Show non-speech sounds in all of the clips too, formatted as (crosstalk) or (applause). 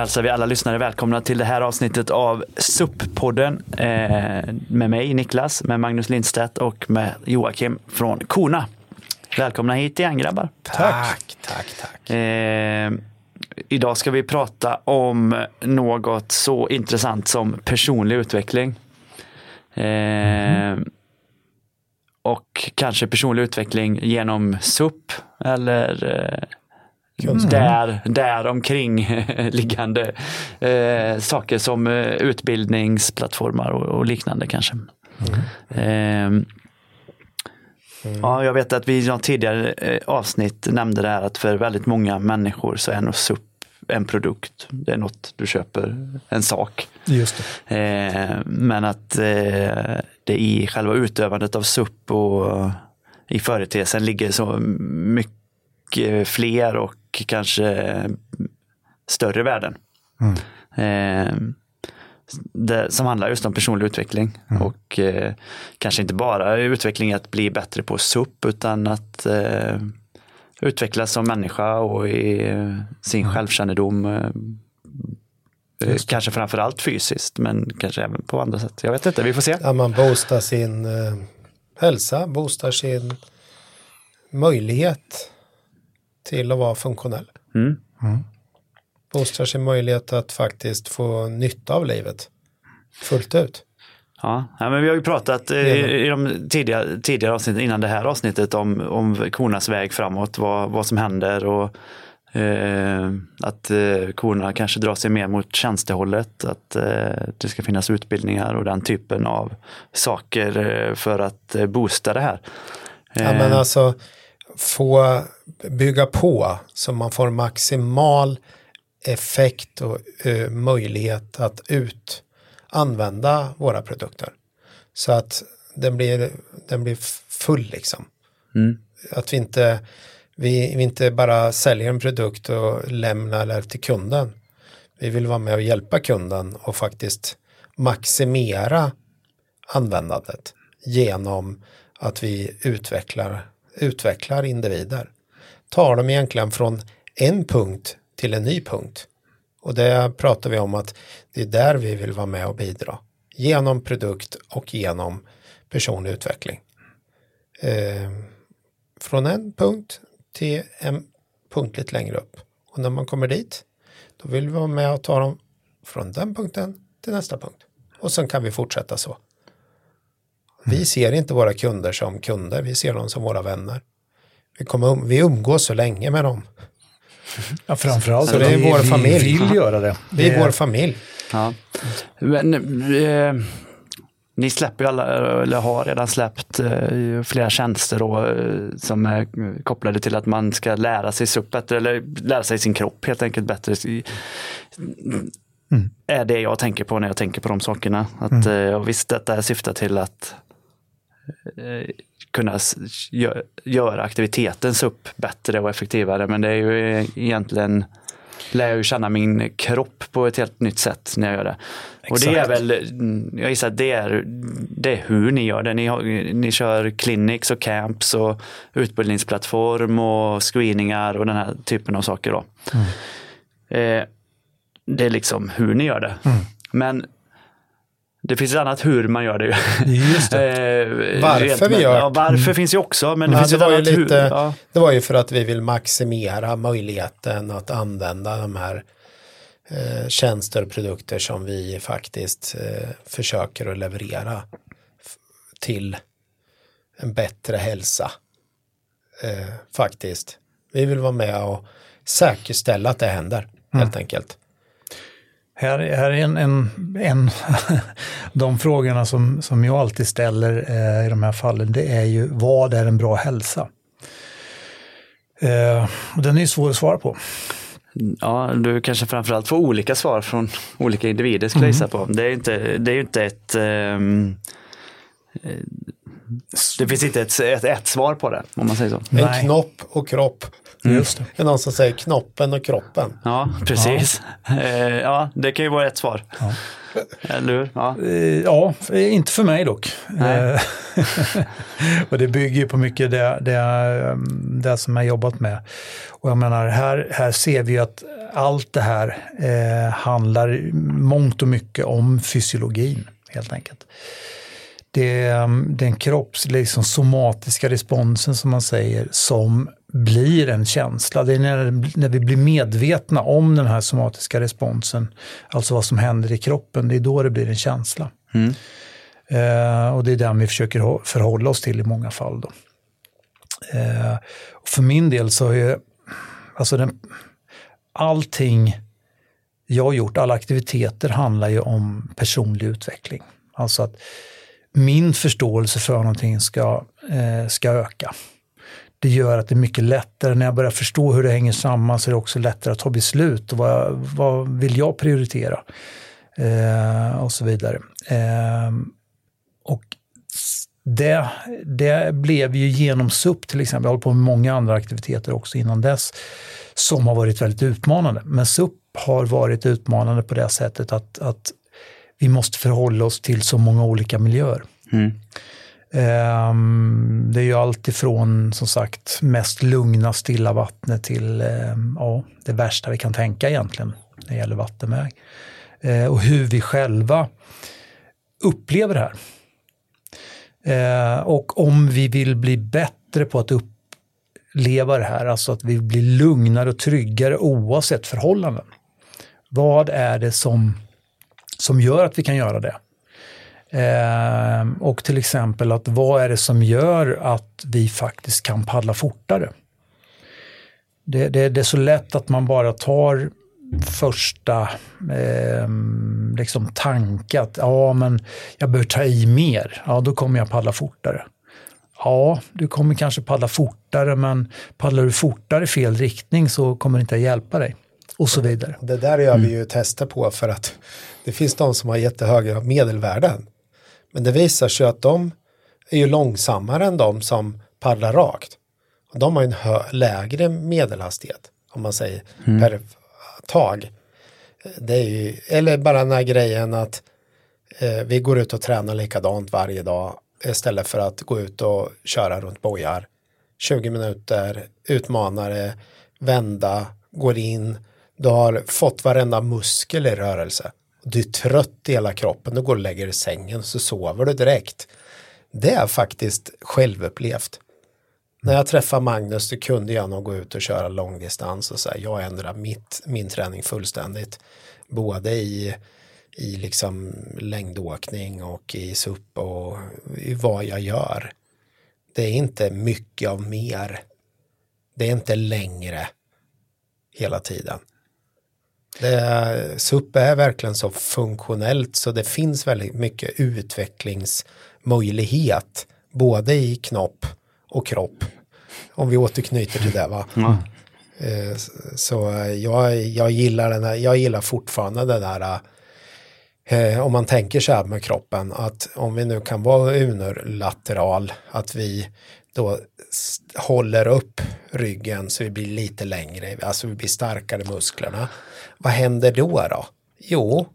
Hälsar vi alla lyssnare välkomna till det här avsnittet av SUP-podden eh, med mig Niklas, med Magnus Lindstedt och med Joakim från Kona. Välkomna hit igen grabbar. Tack, tack, tack. Eh, idag ska vi prata om något så intressant som personlig utveckling. Eh, mm. Och kanske personlig utveckling genom SUP eller eh. Där, där omkring (laughs) liggande eh, saker som eh, utbildningsplattformar och, och, liknande kanske. Mm. Eh, Ja, jag vet att vi i något tidigare eh, avsnitt nämnde det här att för väldigt många människor så är nog SUP en produkt. Det är något du köper, en sak. Just eh, men att eh, det i själva utövandet av SUP och i företeelsen ligger så mycket fler och kanske större värden. Mm. Eh, det, som handlar just om personlig utveckling. Mm. Och eh, kanske inte bara utveckling att bli bättre på SUP utan att eh, utvecklas som människa och i eh, sin mm. självkännedom. Eh, kanske framförallt fysiskt men kanske även på andra sätt. Jag vet inte, vi får se. Ja, man boostar sin eh, hälsa, boostar sin möjlighet till att vara funktionell. Mm. Mm. Boostar sin möjlighet att faktiskt få nytta av livet fullt ut. Ja, men vi har ju pratat i, i de tidiga, tidigare avsnitten innan det här avsnittet om, om kornas väg framåt, vad, vad som händer och eh, att eh, korna kanske drar sig mer mot tjänstehållet, att eh, det ska finnas utbildningar och den typen av saker eh, för att eh, boosta det här. Ja, men eh, alltså få bygga på så man får maximal effekt och uh, möjlighet att ut använda våra produkter. Så att den blir, den blir full liksom. Mm. Att vi inte, vi, vi inte bara säljer en produkt och lämnar det till kunden. Vi vill vara med och hjälpa kunden och faktiskt maximera användandet genom att vi utvecklar utvecklar individer. Tar dem egentligen från en punkt till en ny punkt. Och det pratar vi om att det är där vi vill vara med och bidra. Genom produkt och genom personlig utveckling. Eh, från en punkt till en punkt lite längre upp. Och när man kommer dit, då vill vi vara med och ta dem från den punkten till nästa punkt. Och sen kan vi fortsätta så. Vi mm. ser inte våra kunder som kunder, vi ser dem som våra vänner. Vi, kommer, vi umgås så länge med dem. Ja, framförallt så det är vi, vår familj. Vi vill göra det. Vi är vår familj. Ja. Men, eh, ni släpper alla, eller har redan släppt eh, flera tjänster då, eh, som är kopplade till att man ska lära sig SUP bättre, eller lära sig sin kropp helt enkelt bättre. Mm. är det jag tänker på när jag tänker på de sakerna. Att, mm. eh, visst, detta syftar till att eh, kunna göra aktiviteten SUP bättre och effektivare. Men det är ju egentligen lär jag ju känna min kropp på ett helt nytt sätt när jag gör det. Exakt. Och det är väl, jag gissar att det är, det är hur ni gör det. Ni, har, ni kör clinics och camps och utbildningsplattform och screeningar och den här typen av saker. Då. Mm. Eh, det är liksom hur ni gör det. Mm. Men det finns ett annat hur man gör det. Just det. (laughs) eh, varför vi gör det. Ja, varför finns ju också. Men det, ja, finns det, var ju lite, ja. det var ju för att vi vill maximera möjligheten att använda de här eh, tjänster och produkter som vi faktiskt eh, försöker att leverera till en bättre hälsa. Eh, faktiskt. Vi vill vara med och säkerställa att det händer mm. helt enkelt. Här, här är en, en, en (laughs) de frågorna som, som jag alltid ställer eh, i de här fallen, det är ju vad är en bra hälsa? Eh, den är ju svår att svara på. Ja, du kanske framförallt får olika svar från olika individer skulle jag gissa mm. på. Det är, inte, det är ju inte ett um, det finns inte ett, ett, ett, svar på det, om man säger så. En Nej. knopp och kropp. Mm. Just det. det är någon som säger knoppen och kroppen. Ja, precis. Ja, (laughs) eh, ja det kan ju vara ett svar. Ja. (laughs) Eller hur? Ja. Eh, ja, inte för mig dock. Eh, (laughs) och det bygger ju på mycket det, det, det som jag jobbat med. Och jag menar, här, här ser vi att allt det här eh, handlar mångt och mycket om fysiologin helt enkelt. Det, är den kropps, liksom somatiska responsen som man säger som blir en känsla. Det är när, när vi blir medvetna om den här somatiska responsen, alltså vad som händer i kroppen, det är då det blir en känsla. Mm. Eh, och det är den vi försöker förhålla oss till i många fall. Då. Eh, för min del så är alltså den, allting jag har gjort, alla aktiviteter handlar ju om personlig utveckling. Alltså att min förståelse för någonting ska, eh, ska öka. Det gör att det är mycket lättare, när jag börjar förstå hur det hänger samman så är det också lättare att ta beslut. Och vad, vad vill jag prioritera? Eh, och så vidare. Eh, och det, det blev ju genom SUP till exempel, jag har hållit på med många andra aktiviteter också innan dess, som har varit väldigt utmanande. Men SUP har varit utmanande på det sättet att, att vi måste förhålla oss till så många olika miljöer. Mm. Um, det är ju allt ifrån som sagt mest lugna stilla vattnet till um, ja, det värsta vi kan tänka egentligen när det gäller vattenväg. Uh, och hur vi själva upplever det här. Uh, och om vi vill bli bättre på att uppleva det här, alltså att vi blir lugnare och tryggare oavsett förhållanden. Vad är det som, som gör att vi kan göra det? Eh, och till exempel att vad är det som gör att vi faktiskt kan paddla fortare? Det, det, det är så lätt att man bara tar första eh, liksom tanke att ja, men jag bör ta i mer. Ja, då kommer jag paddla fortare. Ja, du kommer kanske paddla fortare, men paddlar du fortare i fel riktning så kommer det inte att hjälpa dig och så vidare. Det där gör vi mm. ju tester på för att det finns de som har jättehöga medelvärden. Men det visar sig att de är ju långsammare än de som paddlar rakt. De har en lägre medelhastighet om man säger mm. per tag. Det är ju, eller bara den här grejen att eh, vi går ut och tränar likadant varje dag istället för att gå ut och köra runt bojar. 20 minuter, utmanare, vända, går in, du har fått varenda muskel i rörelse. Du är trött i hela kroppen, du går och lägger dig i sängen så sover du direkt. Det är faktiskt självupplevt. När jag träffade Magnus, då kunde jag nog gå ut och köra långdistans och säga jag ändrar mitt, min träning fullständigt. Både i, i liksom längdåkning och i SUP och i vad jag gör. Det är inte mycket av mer. Det är inte längre hela tiden. Det, SUP är verkligen så funktionellt så det finns väldigt mycket utvecklingsmöjlighet både i knopp och kropp. Om vi återknyter till det va. Mm. Så jag, jag, gillar den här, jag gillar fortfarande det där eh, om man tänker så här med kroppen att om vi nu kan vara unilateral att vi då håller upp ryggen så vi blir lite längre, alltså vi blir starkare musklerna. Vad händer då då? Jo,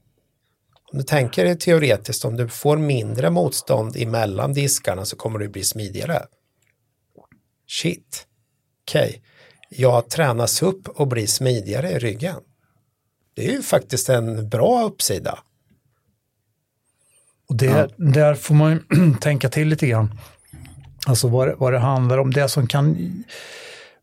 om du tänker dig teoretiskt, om du får mindre motstånd emellan diskarna så kommer du bli smidigare. Shit, okej, okay. jag tränas upp och blir smidigare i ryggen. Det är ju faktiskt en bra uppsida. Och det, ja. Där får man (clears throat) tänka till lite grann. Alltså vad, vad det handlar om, det som kan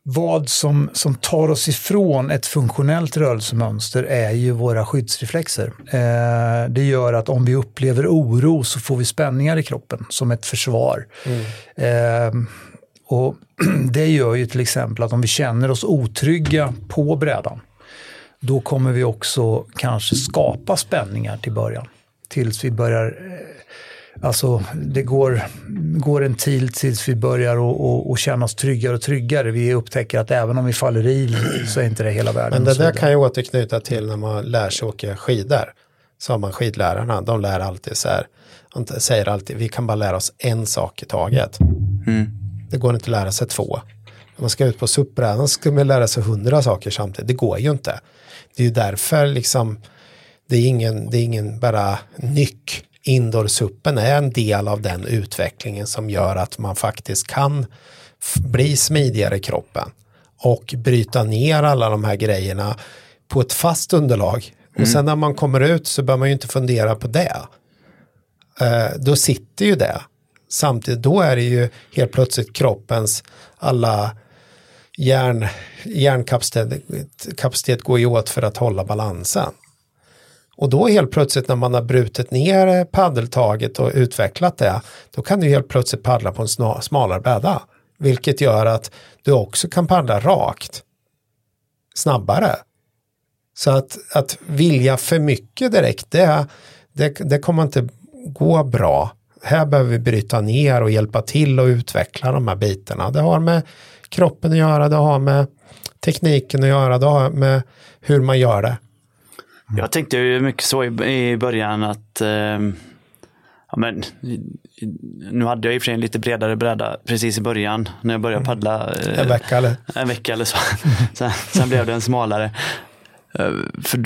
vad som, som tar oss ifrån ett funktionellt rörelsemönster är ju våra skyddsreflexer. Eh, det gör att om vi upplever oro så får vi spänningar i kroppen som ett försvar. Mm. Eh, och (clears throat) Det gör ju till exempel att om vi känner oss otrygga på brädan, då kommer vi också kanske skapa spänningar till början. Tills vi börjar eh, Alltså det går, går en tid tills vi börjar och, känna oss tryggare och tryggare. Vi upptäcker att även om vi faller i så är inte det hela världen. Men det där kan ju återknyta till när man lär sig åka skidor. Så har man skidlärarna, de lär alltid så här. De säger alltid, vi kan bara lära oss en sak i taget. Mm. Det går inte att lära sig två. När man ska ut på SUP-brädan ska man lära sig hundra saker samtidigt. Det går ju inte. Det är ju därför liksom, det är ingen, det är ingen bara nyck Indoorsuppen är en del av den utvecklingen som gör att man faktiskt kan bli smidigare i kroppen och bryta ner alla de här grejerna på ett fast underlag. Och sen när man kommer ut så bör man ju inte fundera på det. Eh, då sitter ju det. Samtidigt då är det ju helt plötsligt kroppens alla hjärn, hjärnkapacitet kapacitet går ju åt för att hålla balansen. Och då helt plötsligt när man har brutit ner paddeltaget och utvecklat det, då kan du helt plötsligt paddla på en smalare bräda. Vilket gör att du också kan paddla rakt snabbare. Så att, att vilja för mycket direkt, det, det, det kommer inte gå bra. Här behöver vi bryta ner och hjälpa till och utveckla de här bitarna. Det har med kroppen att göra, det har med tekniken att göra, det har med hur man gör det. Jag tänkte ju mycket så i, början att eh, ja, men, nu hade jag i och för sig en lite bredare bräda precis i början när jag började paddla. Eh, En vecka eller? en vecka eller så. (laughs) sen, sen blev den smalare. Eh, För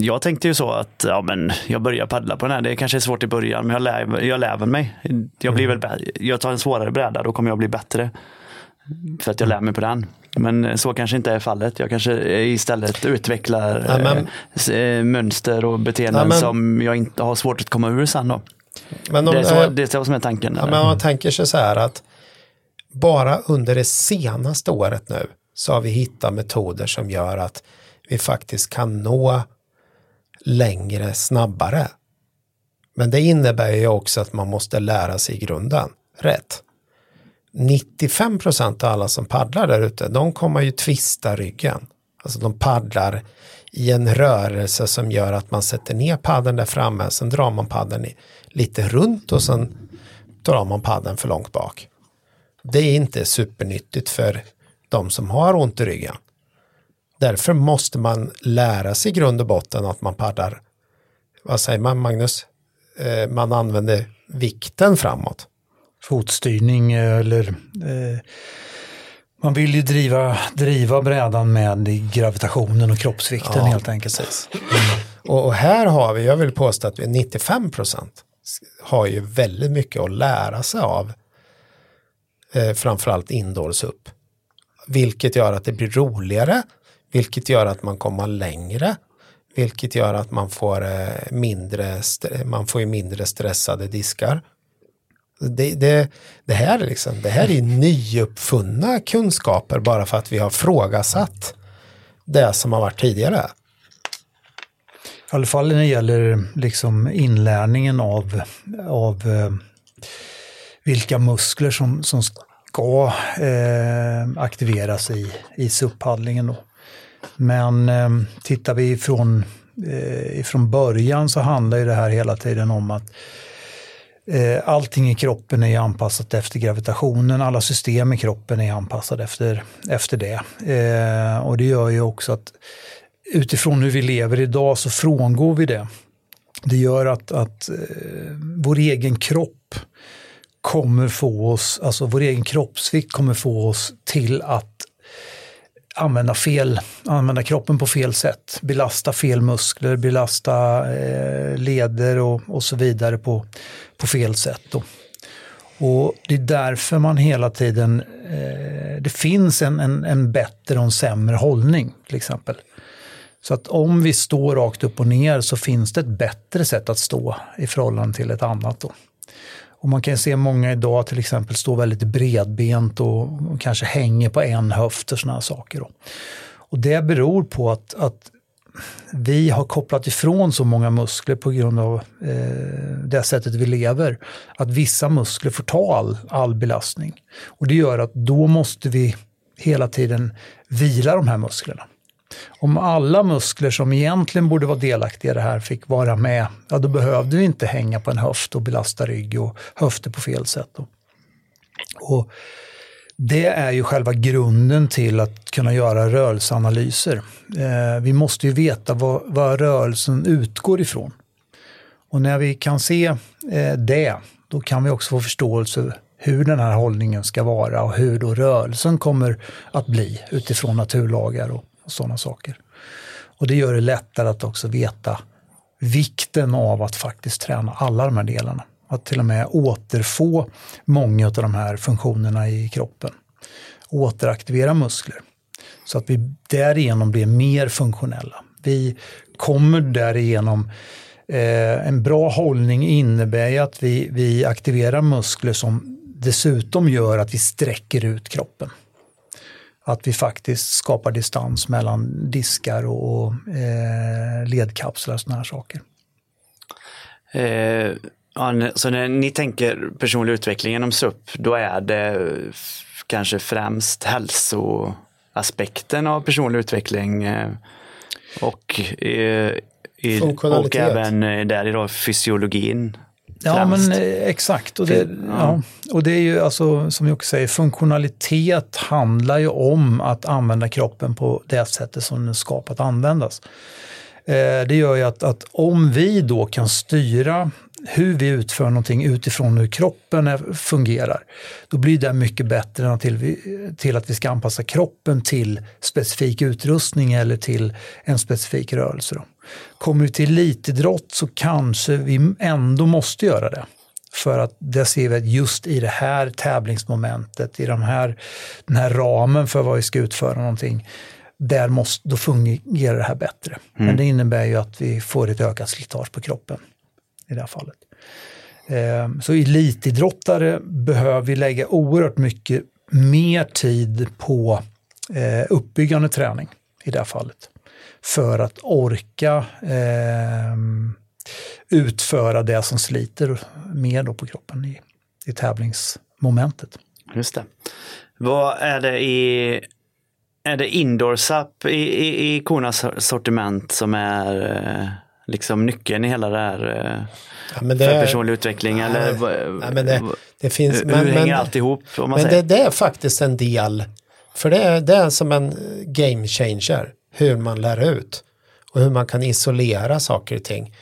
jag tänkte ju så att ja, men jag börjar paddla på den här. Det kanske är svårt i början men jag lär, jag lär mig. Jag, blir väl, bä- jag tar en svårare bräda då kommer jag bli bättre. För att jag lär mig på den. Men så kanske inte är fallet. Jag kanske istället utvecklar Ja, men- eh, eh, mönster och beteenden Ja, men- som jag inte har svårt att komma ur sen då. Om, Det är så, det är så som är tanken. Ja, men man tänker sig så här att bara under det senaste året nu så har vi hittat metoder som gör att vi faktiskt kan nå längre snabbare. Men det innebär ju också att man måste lära sig grunden rätt. 95 procent av alla som paddlar där ute, de kommer ju tvista ryggen. Alltså de paddlar i en rörelse som gör att man sätter ner paddeln där framme, sen drar man paddeln lite runt och sen drar man paddeln för långt bak. Det är inte supernyttigt för de som har ont i ryggen. Därför måste man lära sig i grund och botten att man paddlar, vad säger man Magnus? Eh, man använder vikten framåt fotstyrning eller eh, man vill ju driva, driva brädan med gravitationen och kroppsvikten Ja, helt enkelt. Och, och här har vi, jag vill påstå att vi 95 procent har ju väldigt mycket att lära sig av eh, framförallt indoors upp. Vilket gör att det blir roligare, vilket gör att man kommer längre, vilket gör att man får eh, mindre, man får mindre stressade diskar. Det, det, det, här är liksom, det här är nyuppfunna kunskaper bara för att vi har frågasatt det som har varit tidigare. I alla fall när det gäller liksom inlärningen av, av eh, vilka muskler som, som ska eh, aktiveras i, i SUP-paddlingen. Då. Men eh, tittar vi ifrån, eh, ifrån början så handlar ju det här hela tiden om att Eh, allting i kroppen är anpassat efter gravitationen, alla system i kroppen är anpassade efter, efter det. Eh, och det gör ju också att utifrån hur vi lever idag så frångår vi det. Det gör att, att eh, vår egen kropp kommer få oss, alltså vår egen kroppsvikt kommer få oss till att använda fel, använda kroppen på fel sätt, belasta fel muskler, belasta eh, leder och, och så vidare på, på fel sätt. Då. Och det är därför man hela tiden, eh, det finns en, en, en bättre och en sämre hållning till exempel. Så att om vi står rakt upp och ner så finns det ett bättre sätt att stå i förhållande till ett annat. Då. Och man kan se många idag till exempel stå väldigt bredbent och, och kanske hänger på en höft och sådana saker. Då. Och det beror på att, att vi har kopplat ifrån så många muskler på grund av eh, det sättet vi lever. Att vissa muskler får ta all, all belastning. Och det gör att då måste vi hela tiden vila de här musklerna. Om alla muskler som egentligen borde vara delaktiga i det här fick vara med, ja då behövde vi inte hänga på en höft och belasta rygg och höfter på fel sätt. Då. Och det är ju själva grunden till att kunna göra rörelseanalyser. Eh, vi måste ju veta vad, vad rörelsen utgår ifrån. Och när vi kan se eh, det, då kan vi också få förståelse hur den här hållningen ska vara och hur då rörelsen kommer att bli utifrån naturlagar och, och sådana saker. Och det gör det lättare att också veta vikten av att faktiskt träna alla de här delarna. Att till och med återfå många av de här funktionerna i kroppen. Återaktivera muskler. Så att vi därigenom blir mer funktionella. Vi kommer därigenom eh, en bra hållning innebär ju att vi, vi aktiverar muskler som dessutom gör att vi sträcker ut kroppen. Att vi faktiskt skapar distans mellan diskar och eh, ledkapslar och sådana här saker. Eh, ja, så när ni tänker personlig utveckling genom SUP, då är det kanske främst hälsoaspekten av personlig utveckling eh, och, eh, i, och även eh, där i då fysiologin. Ja, men exakt. Och det, ja. och det är ju alltså, som jag också säger, funktionalitet handlar ju om att använda kroppen på det sättet som den är skapad att användas. Det gör ju att, att om vi då kan styra hur vi utför någonting utifrån hur kroppen fungerar, då blir det mycket bättre än till, till att vi ska anpassa kroppen till specifik utrustning eller till en specifik rörelse. Då. Kommer vi till elitidrott så kanske vi ändå måste göra det. För att det ser vi att just i det här tävlingsmomentet, i de här, den här ramen för vad vi ska utföra någonting, där måste, då fungerar det här bättre. Mm. Men det innebär ju att vi får ett ökat slitage på kroppen i det här fallet. Ehm, så elitidrottare behöver vi lägga oerhört mycket mer tid på eh, uppbyggande träning i det här fallet. För att orka ehm, utföra det som sliter mer då på kroppen i, i tävlingsmomentet. Just det. Vad är det i är det indoor-SAP i, i, i Konas sortiment som är eh, liksom nyckeln i hela det här eh, ja, det, för personlig utveckling? Nej, eller, nej, det, det finns, hur men, hänger men, allt ihop? Om man men det, det, är faktiskt en del, för det är, det är som en game changer, hur man lär ut och hur man kan isolera saker och ting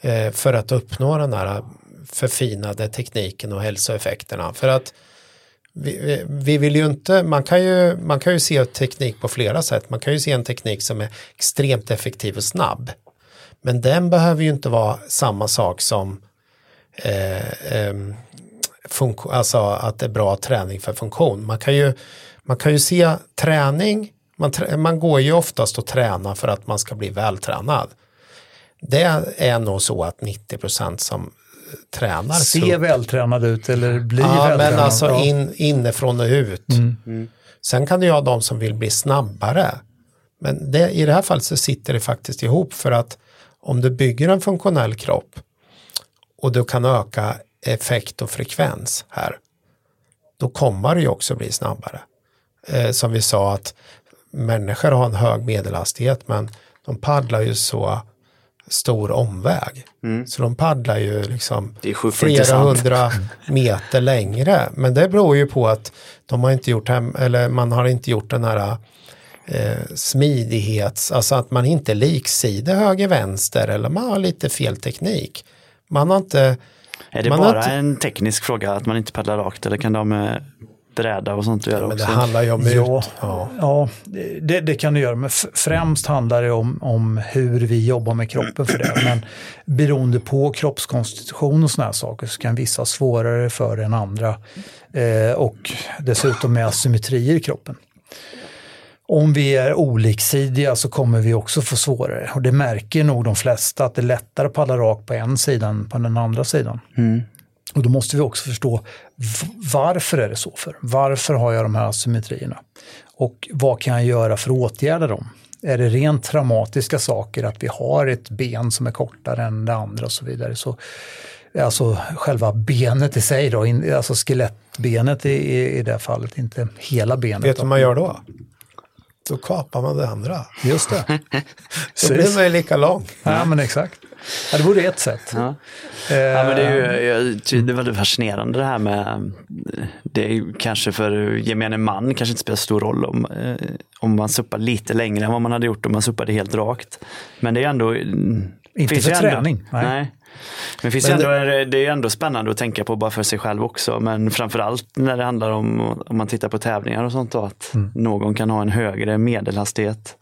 eh, för att uppnå den här förfinade tekniken och hälsoeffekterna. För att vi, vi, vill ju inte, man kan ju, man kan ju se teknik på flera sätt. Man kan ju se en teknik som är extremt effektiv och snabb. Men den behöver ju inte vara samma sak som eh, eh, alltså att det är bra träning för funktion. Man kan ju, man kan ju se träning, man, man går ju oftast och tränar för att man ska bli vältränad. Det är nog så att 90% som tränar. Se vältränad ut eller bli ja, vältränad. Men alltså in, inifrån och ut. Mm. Mm. Sen kan du ha de som vill bli snabbare. Men det, i det här fallet så sitter det faktiskt ihop för att om du bygger en funktionell kropp och du kan öka effekt och frekvens här, då kommer det ju också bli snabbare. Eh, som vi sa att människor har en hög medelhastighet men de paddlar ju så stor omväg. Mm. Så de paddlar ju liksom flera intressant. hundra meter längre. Men det beror ju på att de har inte gjort hem, eller man har inte gjort den här eh, smidighets, alltså att man inte liksider höger-vänster eller man har lite fel teknik. Man har inte... Är det bara inte, en teknisk fråga att man inte paddlar rakt eller kan de med bräda och sånt att göra ja, men Det handlar ju om ja, ut. Ja, ja det, det, kan det göra. Men främst handlar det om, om hur vi jobbar med kroppen för det. Men beroende på kroppskonstitution och sådana här saker så kan vissa svårare för än andra. Eh, och dessutom med asymmetrier i kroppen. Om vi är oliksidiga så kommer vi också få svårare. Och det märker nog de flesta att det är lättare att paddla rakt på en sida än på den andra sidan. Mm. Och då måste vi också förstå varför är det så för? Varför har jag de här asymmetrierna? Och vad kan jag göra för att åtgärda dem? Är det rent traumatiska saker, att vi har ett ben som är kortare än det andra och så vidare, så alltså själva benet i sig då, alltså skelettbenet i, i det fallet, inte hela benet. Vet du vad man gör då? Då kapar man det andra. Just det. (laughs) Då blir man ju lika lång. Ja, men exakt. Ja, det vore ett sätt. Ja. ja men det är ju det är väldigt fascinerande det här med, det är ju kanske för gemene man kanske inte spelar stor roll om, eh, om man suppar lite längre än vad man hade gjort om man suppade helt rakt. Men det är ändå... Inte för träning. Ändå, nej. nej. Men, finns men det, ändå, det är ändå spännande att tänka på bara för sig själv också. Men framförallt när det handlar om, om man tittar på tävlingar och sånt då, att mm. någon kan ha en högre medelhastighet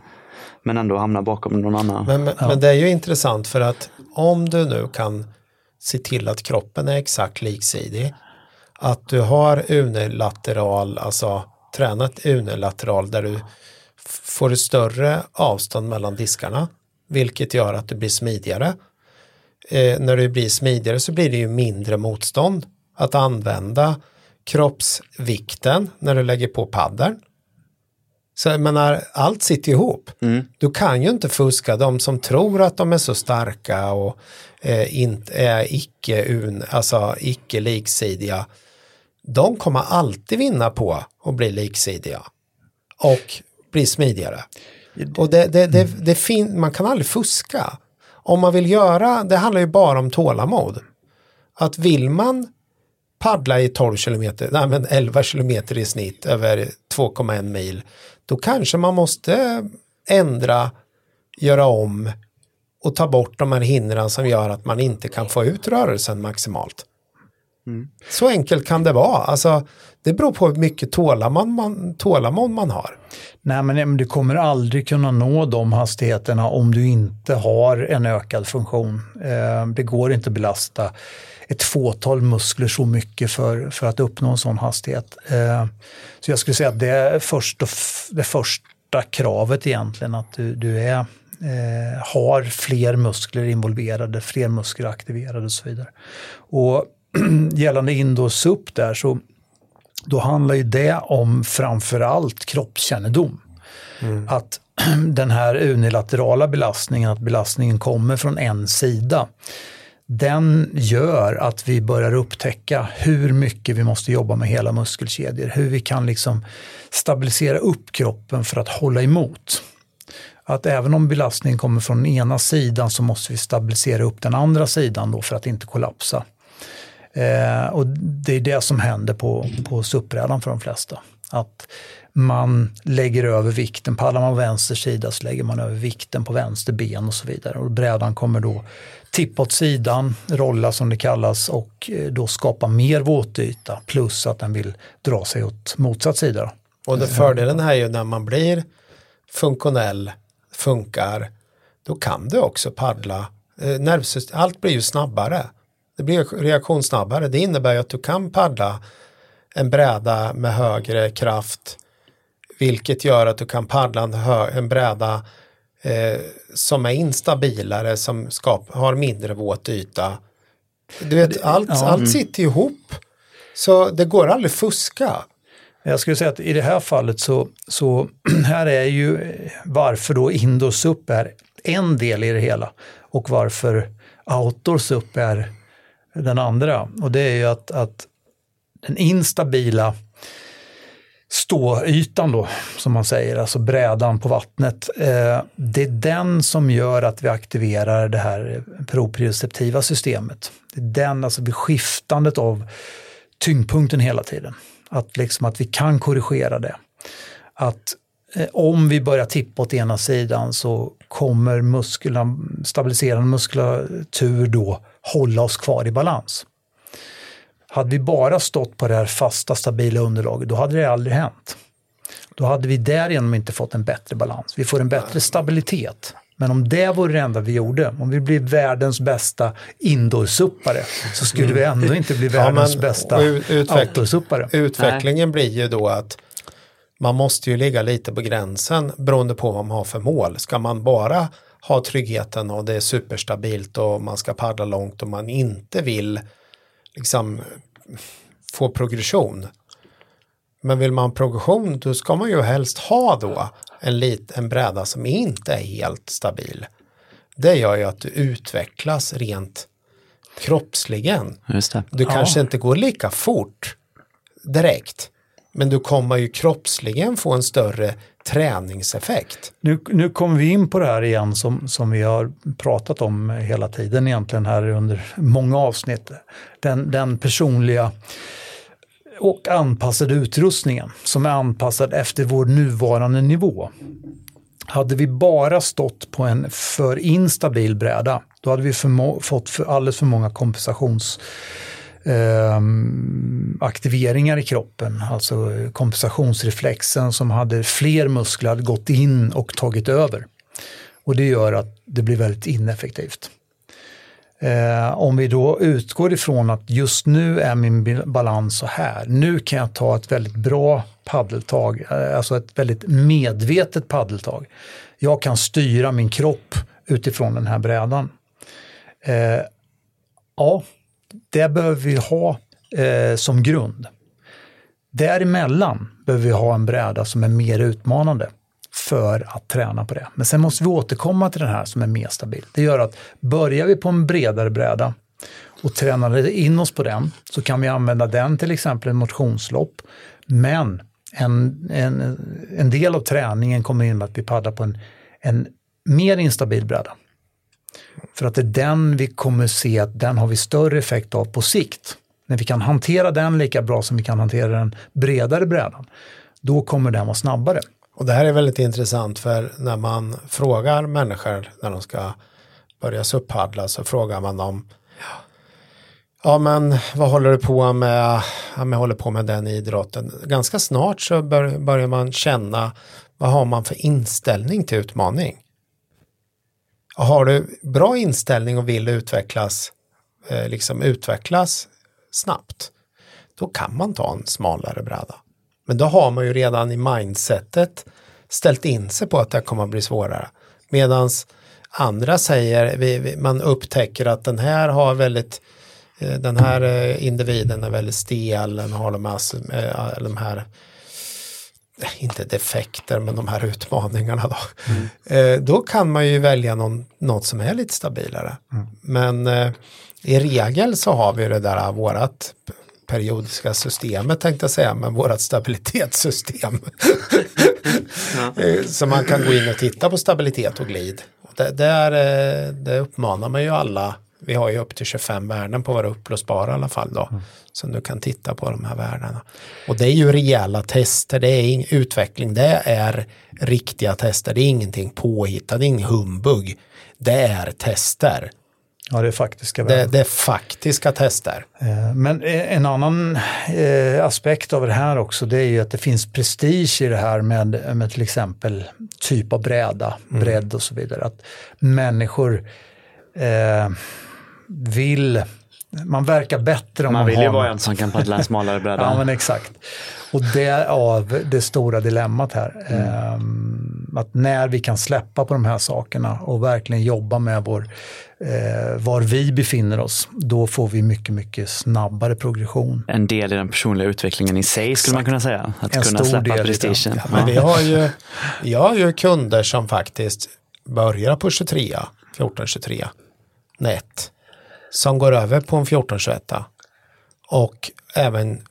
men ändå hamna bakom någon annan. Men, men, ja. men, det är ju intressant för att om du nu kan se till att kroppen är exakt liksidig, att du har unilateral, alltså tränat unilateral där du får ett större avstånd mellan diskarna vilket gör att du blir smidigare. Eh, när du blir smidigare så blir det ju mindre motstånd att använda kroppsvikten när du lägger på paddeln. Så jag menar, allt sitter ihop. Mm. Du kan ju inte fuska. De som tror att de är så starka och eh, inte är icke, un, alltså icke liksidiga, de kommer alltid vinna på att bli liksidiga och bli smidigare. Och det, det, det, det fin, man kan aldrig fuska. Om man vill göra, det handlar ju bara om tålamod. Att vill man paddla i 12 kilometer, nej men 11 kilometer i snitt över 2,1 mil, då kanske man måste ändra, göra om och ta bort de här hindren som gör att man inte kan få ut rörelsen maximalt. Så enkelt kan det vara. Alltså, det beror på hur mycket tålamod man, tålamod man har. Nej, men du kommer aldrig kunna nå de hastigheterna om du inte har en ökad funktion. Eh, det går inte att belasta ett fåtal muskler så mycket för, för att uppnå en sån hastighet. Eh, så jag skulle säga att det är först och det första kravet egentligen, att du, du är, eh, har fler muskler involverade, fler muskler aktiverade och så vidare. Och (clears throat) gällande indoor sup där så då handlar ju det om framförallt kroppskännedom. Att (clears throat) den här unilaterala belastningen, att belastningen kommer från en sida, den gör att vi börjar upptäcka hur mycket vi måste jobba med hela muskelkedjor. Hur vi kan liksom stabilisera upp kroppen för att hålla emot. Att även om belastningen kommer från ena sidan så måste vi stabilisera upp den andra sidan då för att inte kollapsa. Eh, och det är det som händer på, på SUP-brädan för de flesta. Att man lägger över vikten, paddlar man vänster sida så lägger man över vikten på vänster ben och så vidare. Och brädan kommer då tippa åt sidan, rolla som det kallas och eh, då skapa mer våtyta plus att den vill dra sig åt motsatt sida. Och det fördelen här är ju när man blir funktionell, funkar, då kan du också paddla. Eh, nervsystem, allt blir ju snabbare. Det blir reaktion snabbare. Det innebär ju att du kan paddla en bräda med högre kraft, vilket gör att du kan paddla en, en bräda eh, som är instabilare, som skap, har mindre våt yta. Du vet, allt, ja. allt sitter ihop. Så det går aldrig fuska. Jag skulle säga att i det här fallet så, så (clears throat) här är ju eh, varför då indoor sup är en del i det hela och varför outdoor sup är den andra. Och det är ju att, att den instabila ståytan då, som man säger, alltså brädan på vattnet, eh, det är den som gör att vi aktiverar det här proprioceptiva systemet. Det är den, alltså beskiftandet skiftandet av tyngdpunkten hela tiden. Att, liksom, att vi kan korrigera det. Att eh, om vi börjar tippa åt ena sidan så kommer musklerna, stabiliserande muskulatur då hålla oss kvar i balans. Hade vi bara stått på det här fasta stabila underlaget, då hade det aldrig hänt. Då hade vi därigenom inte fått en bättre balans. Vi får en bättre stabilitet. Men om det vore det enda vi gjorde, om vi blir världens bästa indoorsuppare, så skulle vi ändå inte bli Ja, världens men- bästa utveck- outdoorsuppare. Utvecklingen blir ju då att man måste ju ligga lite på gränsen beroende på vad man har för mål. Ska man bara ha tryggheten och det är superstabilt och man ska paddla långt och man inte vill liksom få progression. Men vill man progression då ska man ju helst ha då en, lit, en bräda som inte är helt stabil. Det gör ju att du utvecklas rent kroppsligen. Just det. Du kanske inte går lika fort direkt. Men du kommer ju kroppsligen få en större träningseffekt. Nu, nu kommer vi in på det här igen som, som vi har pratat om hela tiden egentligen här under många avsnitt. Den, den personliga och anpassade utrustningen som är anpassad efter vår nuvarande nivå. Hade vi bara stått på en för instabil bräda, då hade vi fått för alldeles för många kompensations eh, aktiveringar i kroppen, alltså kompensationsreflexen som hade fler muskler hade gått in och tagit över. Och det gör att det blir väldigt ineffektivt. Eh, om vi då utgår ifrån att just nu är min balans så här. Nu kan jag ta ett väldigt bra paddeltag, eh, alltså ett väldigt medvetet paddeltag. Jag kan styra min kropp utifrån den här brädan. Eh, ja, det behöver vi ha eh, som grund. Däremellan behöver vi ha en bräda som är mer utmanande för att träna på det. Men sen måste vi återkomma till den här som är mer stabil. Det gör att börjar vi på en bredare bräda och tränar in oss på den så kan vi använda den till exempel i motionslopp. Men en, en, en del av träningen kommer in med att vi paddlar på en, en mer instabil bräda. För att det är den vi kommer se att den har vi större effekt av på sikt. När vi kan hantera den lika bra som vi kan hantera den bredare brädan, då kommer den vara snabbare. Och det här är väldigt intressant för när man frågar människor när de ska börja suppaddla så frågar man dem Ja men vad håller du på med? Ja, men jag håller på med den idrotten. Ganska snart så bör, börjar man känna vad har man för inställning till utmaning? Har du bra inställning och vill utvecklas, eh, liksom utvecklas snabbt, då kan man ta en smalare bräda. Men då har man ju redan i mindsetet ställt in sig på att det kommer att bli svårare. Medan andra säger, vi, vi, man upptäcker att den här har väldigt, eh, den här eh, individen är väldigt stel, den har de här, eh, de här inte defekter, men de här utmaningarna då. Mm. då kan man ju välja någon, något som är lite stabilare. Mm. Men eh, i regel så har vi det där vårat periodiska systemet tänkte jag säga, men vårat stabilitetssystem. (laughs) så man kan gå in och titta på stabilitet och glid. Det, där, det uppmanar man ju alla. Vi har ju upp till 25 värden på våra upplösbara i alla fall då. Mm. Så du kan titta på de här värdena. Och det är ju rejäla tester, det är utveckling, det är riktiga tester, det är ingenting påhittat, det är ingen humbug. Det är tester. Ja, det är faktiska det, det, är faktiska tester. Eh, men en annan eh, aspekt av det här också, det är ju att det finns prestige i det här med, med till exempel typ av bräda, mm. bredd och så vidare. Att människor eh, vill man verkar bättre om man, man vill ju vara en som kan paddla en smalare (laughs) bräda. ja, men exakt. Och det är av det stora dilemmat här. Mm. Ehm, att när vi kan släppa på de här sakerna och verkligen jobba med vår, eh, var vi befinner oss, då får vi mycket, mycket snabbare progression. En del i den personliga utvecklingen i sig skulle man kunna säga. Att en kunna släppa prestigen. Ja, men vi (laughs) har ju, jag har ju kunder som faktiskt börjar på 23, 14-23, nät som går över på en 1421 och även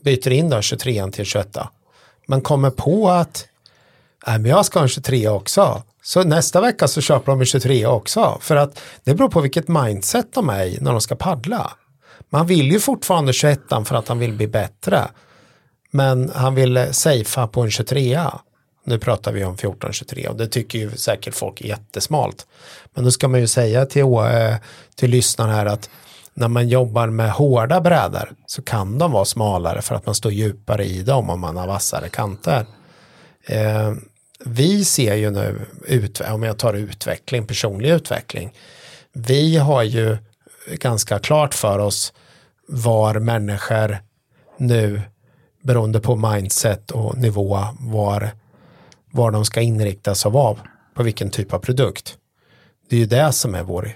byter in då 23 till 21 men kommer på att nej, men jag ska ha en 23 också. Så nästa vecka så köper de en 23 också. För att det beror på vilket mindset de är i när de ska paddla. Man vill ju fortfarande 21 för att han vill bli bättre. Men han vill safea på en 23. Nu pratar vi om 1423 och det tycker ju säkert folk är jättesmalt. Men då ska man ju säga till, eh, till lyssnarna här att när man jobbar med hårda brädor så kan de vara smalare för att man står djupare i dem om man har vassare kanter. Eh, vi ser ju nu, ut, om jag tar utveckling, personlig utveckling, vi har ju ganska klart för oss var människor nu, beroende på mindset och nivå, var var de ska inriktas av, på vilken typ av produkt. Det är ju det som är vår,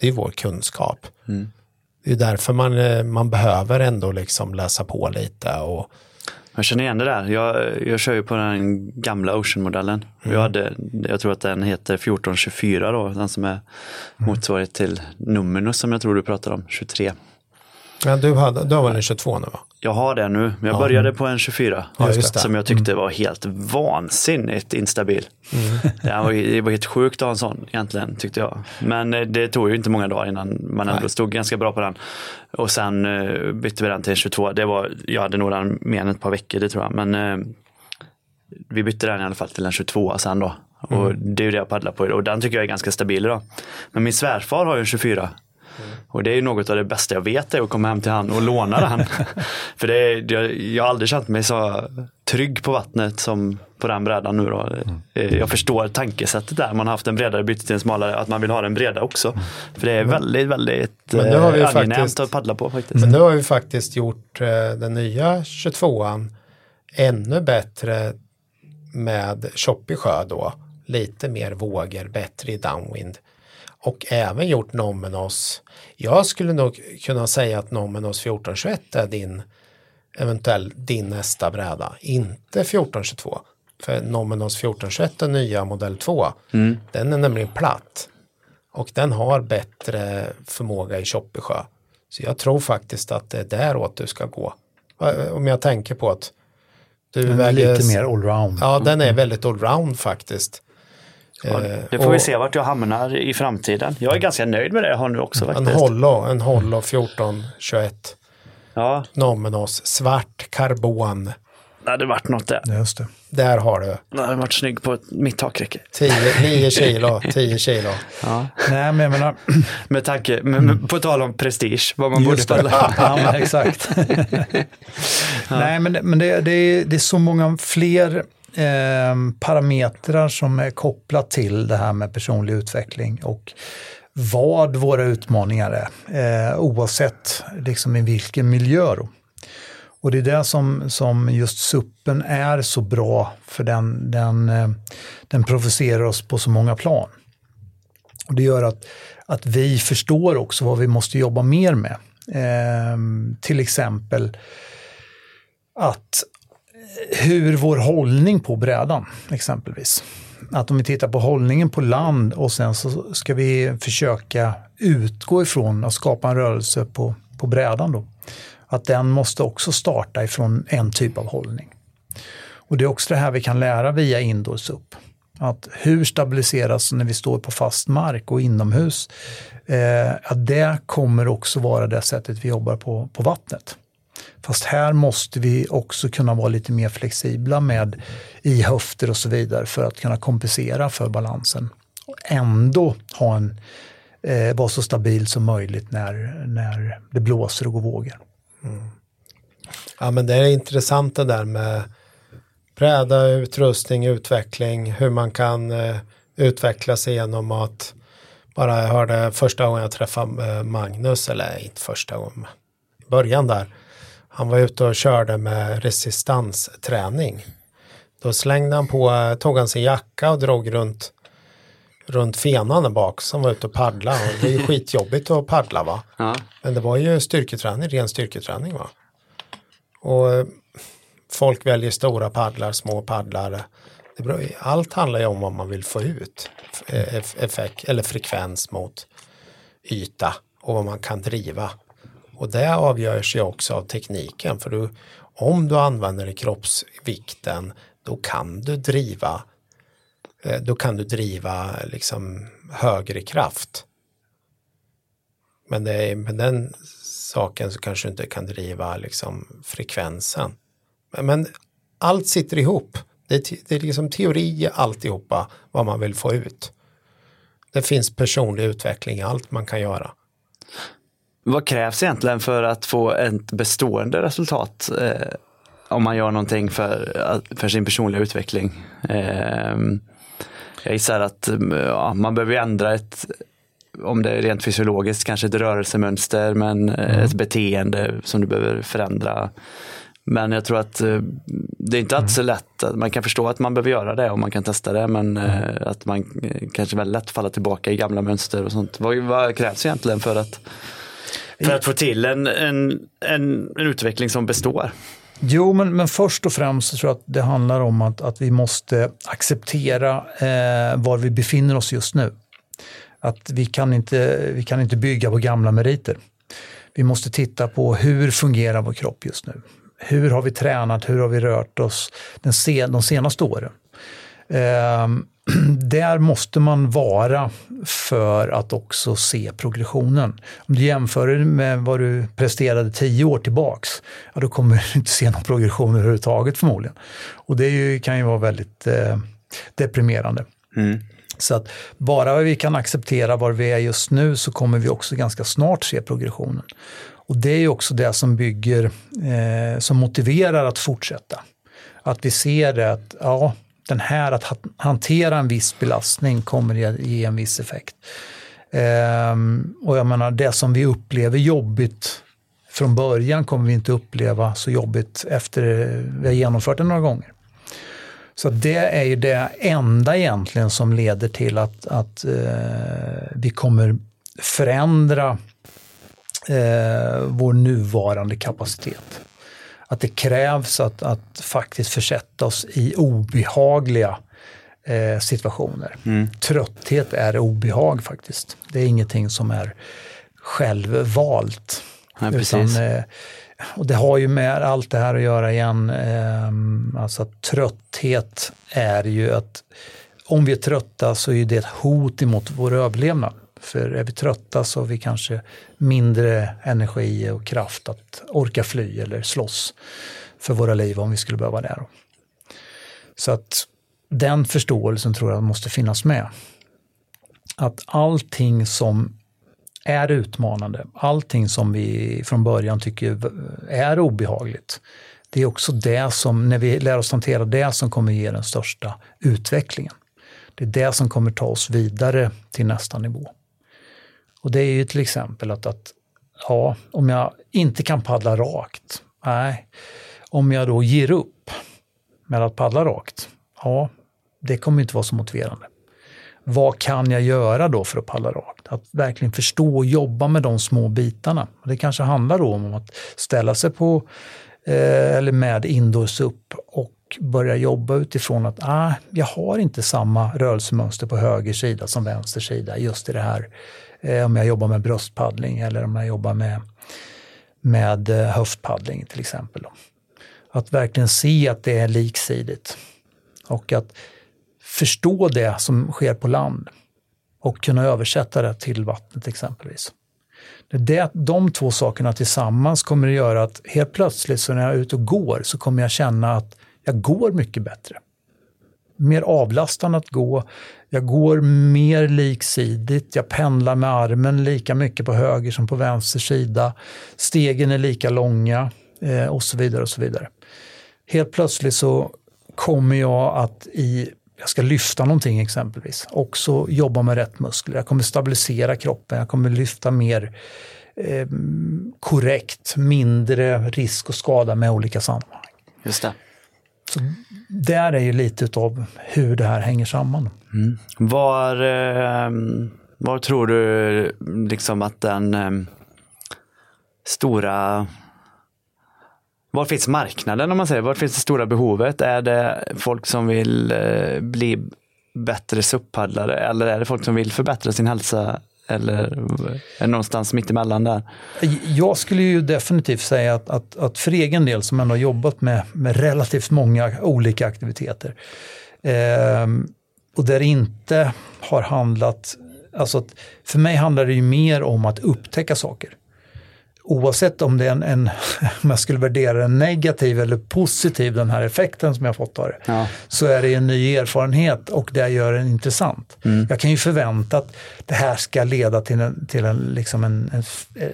det är vår kunskap. Mm. Det är därför man, eh, man behöver ändå liksom läsa på lite och jag känner igen det där. Jag, jag kör ju på den gamla Ocean-modellen. Mm. Jag, hade, jag tror att den heter 1424 då, den som är mm. motsvarighet till Numinus som jag tror du pratade om, 23. Ja, du, hade, du har väl en 22 nu va? Jag har det nu, men jag ja. började på en 24. Ja, som jag tyckte mm. var helt vansinnigt instabil. Mm. det, var, det var helt sjukt att ha en sån egentligen, tyckte jag. Men eh, det tog ju inte många dagar innan man ändå Nej. stod ganska bra på den. Och sen uh, bytte vi den till en 22. Det var, jag hade nog den mer än ett par veckor, det tror jag. Men uh, vi bytte den i alla fall till en 22 sen då. Mm. Och det är ju det jag paddlar på och den tycker jag är ganska stabil idag. Men min svärfar har ju en 24 och det är något av det bästa jag vet är att komma hem till han och låna den. (laughs) För det är, jag, jag har aldrig känt mig så trygg på vattnet som på den brädan nu då. Mm. Jag förstår tankesättet där. Man har haft en bredare byte till en smalare, att man vill ha den breda också. Mm. För det är väldigt, väldigt eh, angenämt att paddla på faktiskt. Men nu har vi faktiskt gjort eh, den nya 22an ännu bättre med Choppy sjö då. lite mer vågor, bättre i downwind. Och även gjort Nomenos. Jag skulle nog kunna säga att Nomenos 1421 är din eventuell din nästa bräda, inte 1422. För Nomenos 1421 är nya modell 2. Mm. Den är nämligen platt. Och den har bättre förmåga i Choppesjö. Så jag tror faktiskt att det är däråt du ska gå. Om jag tänker på att du Den är väljer... lite mer allround. Ja, den är väldigt allround faktiskt. Ja, Eh, det får vi och se vart jag hamnar i framtiden. Jag är ganska nöjd med det jag har nu också En faktiskt. Hollo, en Hollo 1421. Ja, Nomenos, svart karbon. det hade varit något där. Just det. Där har du. Det hade varit snygg på mitt takräcke. 10, 9 kilo, 10 kilo. Ja. Nej, men jag menar, (clears throat) Med tanke, men, men på tal om prestige, vad man Just borde det. falla. Ja, men exakt. (laughs) Nej, men, men det, det, är, det är så många fler eh, parametrar som är kopplat till det här med personlig utveckling och vad våra utmaningar är, eh, oavsett liksom i vilken miljö. Då. Och det är det som, som just suppen är så bra, för den, den, eh, den provocerar oss på så många plan. Och det gör att, att vi förstår också vad vi måste jobba mer med. Eh, till exempel att hur vår hållning på brädan exempelvis. Att om vi tittar på hållningen på land och sen så ska vi försöka utgå ifrån att skapa en rörelse på, på brädan då. Att den måste också starta ifrån en typ av hållning. Och det är också det här vi kan lära via Indoors upp. Att hur stabiliseras när vi står på fast mark och inomhus? Eh, att det kommer också vara det sättet vi jobbar på, på vattnet. Fast här måste vi också kunna vara lite mer flexibla med i höfter och så vidare för att kunna kompensera för balansen. Och ändå ha en, eh, vara så stabil som möjligt när, när det blåser och går vågor. Mm. Ja men det är intressant det där med bräda, utrustning, utveckling, hur man kan eh, utveckla sig genom att bara jag hörde första gången jag träffade eh, Magnus, eller inte första gången, i början där, han var ute och körde med resistansträning. Då slängde han på, eh, tog han sin jacka och drog runt runt fenan där bak som var ute och paddla. Och det är ju skitjobbigt att paddla va. Ja. Men det var ju styrketräning, ren styrketräning va. Och eh, folk väljer stora paddlar, små paddlar. Det beror, allt handlar ju om vad man vill få ut. Eff- Effekt, eller frekvens mot yta och vad man kan driva. Och det avgörs ju också av tekniken. För du, om du använder kroppsvikten då kan du driva eh, då kan du driva liksom högre kraft. Men det är, med den saken så kanske du inte kan driva liksom frekvensen. Men, men allt sitter ihop. Det är, te- det är liksom teori alltihopa vad man vill få ut. Det finns personlig utveckling i allt man kan göra. Vad krävs egentligen för att få ett bestående resultat eh, om man gör någonting för, för sin personliga utveckling? Eh, jag gissar att ja, man behöver ändra ett, om det är rent fysiologiskt, kanske ett rörelsemönster, men eh, ett beteende som du behöver förändra. Men jag tror att eh, det är inte alltid så lätt. att- Man kan förstå att man behöver göra det och man kan testa det, men eh, att man kanske väldigt lätt faller tillbaka i gamla mönster och sånt. Vad, vad krävs egentligen för att för att få till en, en, en, en utveckling som består. Jo, men, men först och främst så tror jag att det handlar om att, att vi måste acceptera eh, var vi befinner oss just nu. Att vi kan, inte, vi kan inte bygga på gamla meriter. Vi måste titta på hur fungerar vår kropp just nu? Hur har vi tränat? Hur har vi rört oss den sen, de senaste åren? Eh, (clears throat) där måste man vara för att också se progressionen. Om du jämför med vad du presterade tio år tillbaks, ja, då kommer du inte se någon progression överhuvudtaget förmodligen. Och det ju, kan ju vara väldigt eh, deprimerande. Så att bara vi kan acceptera var vi är just nu så kommer vi också ganska snart se progressionen. Och det är ju också det som bygger, eh, som motiverar att fortsätta. Att vi ser det att ja, den här att hantera en viss belastning kommer ge, ge en viss effekt. Ehm, och jag menar det som vi upplever jobbigt från början kommer vi inte uppleva så jobbigt efter vi har genomfört det några gånger. Så det är ju det enda egentligen som leder till att, att eh, vi kommer förändra eh, vår nuvarande kapacitet. Att det krävs att, att faktiskt försätta oss i obehagliga eh, situationer. Mm. Trötthet är obehag faktiskt. Det är ingenting som är självvalt. Ja, utan, eh, och det har ju med allt det här att göra igen. Eh, alltså trötthet är ju att om vi är trötta så är det ett hot emot vår överlevnad. För är vi trötta så har vi kanske mindre energi och kraft att orka fly eller slåss för våra liv om vi skulle behöva det. Så att den förståelsen tror jag måste finnas med. Att allting som är utmanande, allting som vi från början tycker är obehagligt, det är också det som, när vi lär oss hantera det, som kommer ge den största utvecklingen. Det är det som kommer ta oss vidare till nästa nivå. Och det är ju till exempel att, att ja, om jag inte kan paddla rakt, nej, om jag då ger upp med att paddla rakt, ja, det kommer inte vara så motiverande. Vad kan jag göra då för att paddla rakt? Att verkligen förstå och jobba med de små bitarna. Det kanske handlar då om att ställa sig på eh, eller med indoors upp och börja jobba utifrån att ah, jag har inte samma rörelsemönster på höger sida som vänster sida just i det här. Eh, om jag jobbar med bröstpaddling eller om jag jobbar med, med eh, höftpaddling till exempel. Då. Att verkligen se att det är liksidigt och att förstå det som sker på land och kunna översätta det till vattnet exempelvis. Det, de två sakerna tillsammans kommer att göra att helt plötsligt så när jag är ute och går så kommer jag känna att jag går mycket bättre. Mer avlastande att gå, jag går mer liksidigt, jag pendlar med armen lika mycket på höger som på vänster sida. Stegen är lika långa eh, och så vidare och så vidare. Helt plötsligt så kommer jag att i jag ska lyfta någonting exempelvis, också jobba med rätt muskler. Jag kommer stabilisera kroppen, jag kommer lyfta mer eh, korrekt, mindre risk att skada med olika sammanhang. Just det. Så där är ju lite av hur det här hänger samman. Mm. Var, eh, var tror du liksom att den eh, stora var finns marknaden om man säger? Var finns det stora behovet? Är det folk som vill eh, bli bättre SUP-paddlare eller är det folk som vill förbättra sin hälsa? Eller är det någonstans mitt emellan där? Jag skulle ju definitivt säga att, att, att för egen del som ändå har jobbat med, med relativt många olika aktiviteter eh, och där det inte har handlat, alltså att för mig handlar det ju mer om att upptäcka saker oavsett om det är en, en, (laughs) om jag skulle värdera den negativ eller positiv, den här effekten som jag fått av det, ja. så är det en ny erfarenhet och det gör den intressant. Mm. Jag kan ju förvänta att det här ska leda till en, till en, liksom en,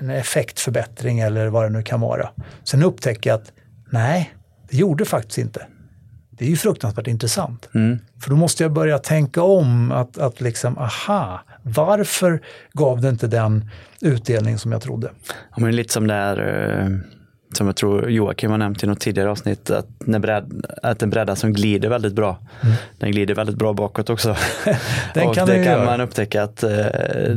en, effektförbättring eller vad det nu kan vara. Sen upptäcker jag att nej, det gjorde faktiskt inte. Det är ju fruktansvärt intressant. Mm. För då måste jag börja tänka om att, att liksom, aha, varför gav det inte den utdelning som jag trodde? Ja, men lite som det är, eh, som jag tror Joakim har nämnt i något tidigare avsnitt, att, när bräd, att en bräda som glider väldigt bra, mm. den glider väldigt bra bakåt också. (laughs) den och kan det kan göra. man upptäcka att, eh,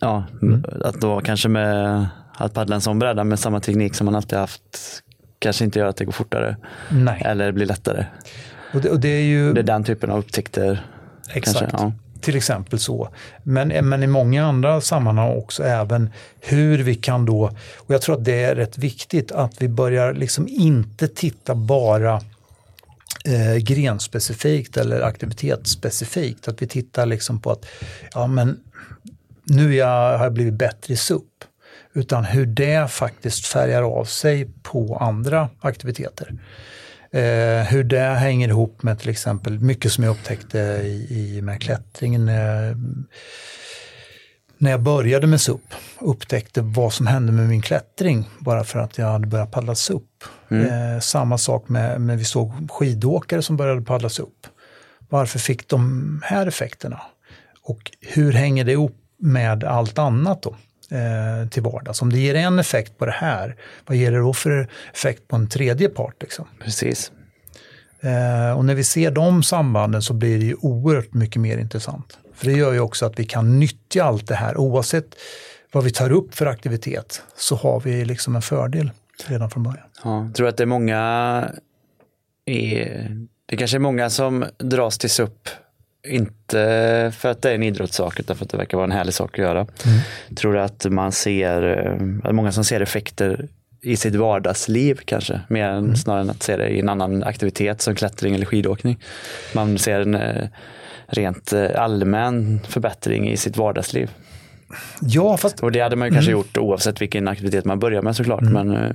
ja, mm. att då kanske med att paddla en sån bräda med samma teknik som man alltid haft kanske inte gör att det går fortare Nej. eller blir lättare. Och det, och det, är ju... det är den typen av upptäckter. Exakt. Kanske, ja. Till exempel så. Men, men i många andra sammanhang också även hur vi kan då, och jag tror att det är rätt viktigt att vi börjar liksom inte titta bara eh, grenspecifikt eller aktivitetsspecifikt. Att vi tittar liksom på att ja, men nu jag, har jag blivit bättre i SUP. Utan hur det faktiskt färgar av sig på andra aktiviteter. Eh, hur det hänger ihop med till exempel mycket som jag upptäckte i, i med klättringen. Eh, när jag började med SUP upptäckte vad som hände med min klättring bara för att jag hade börjat paddla SUP. Mm. Eh, samma sak med, med vi såg skidåkare som började paddla SUP. Varför fick de här effekterna? Och hur hänger det ihop med allt annat då? Eh, till vardags. Om det ger en effekt på det här, vad ger det då för effekt på en tredje part? Liksom? Precis. Eh, och när vi ser de sambanden så blir det ju oerhört mycket mer intressant. För det gör ju också att vi kan nyttja allt det här oavsett vad vi tar upp för aktivitet så har vi liksom en fördel redan från början. Ja, jag tror att det är många, är, det kanske är många som dras till SUP inte för att det är en idrottssak utan för att det verkar vara en härlig sak att göra. Mm. Tror att man ser, att många som ser effekter i sitt vardagsliv kanske, mer än, mm. snarare än att se det i en annan aktivitet som klättring eller skidåkning. Man ser en eh, rent eh, allmän förbättring i sitt vardagsliv. Ja, fast... Och det hade man ju kanske mm. gjort oavsett vilken aktivitet man börjar med såklart. Mm. Men eh,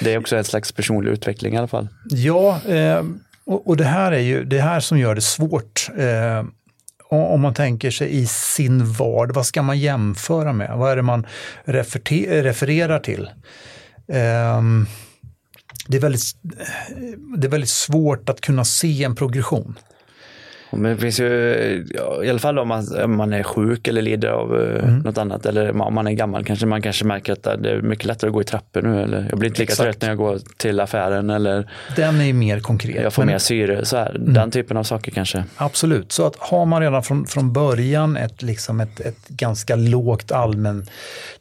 det är också en slags personlig utveckling i alla fall. Ja, eh, och, och, det här är ju det här som gör det svårt. Eh, om man tänker sig i sin vardag, vad ska man jämföra med? Vad är det man refererar till? Eh, det är, väldigt, det är väldigt svårt att kunna se en progression. Men det finns ju, i alla fall om man, om man är sjuk eller lider av eh, mm. något annat eller om man är gammal kanske man kanske märker att det är mycket lättare att gå i trappor nu eller jag blir inte lika Exakt. trött när jag går till affären eller Den är mer konkret. Jag får men... mer syre, så här, mm. den typen av saker kanske. Absolut, så att har man redan från, från början ett, liksom ett, ett ganska lågt allmän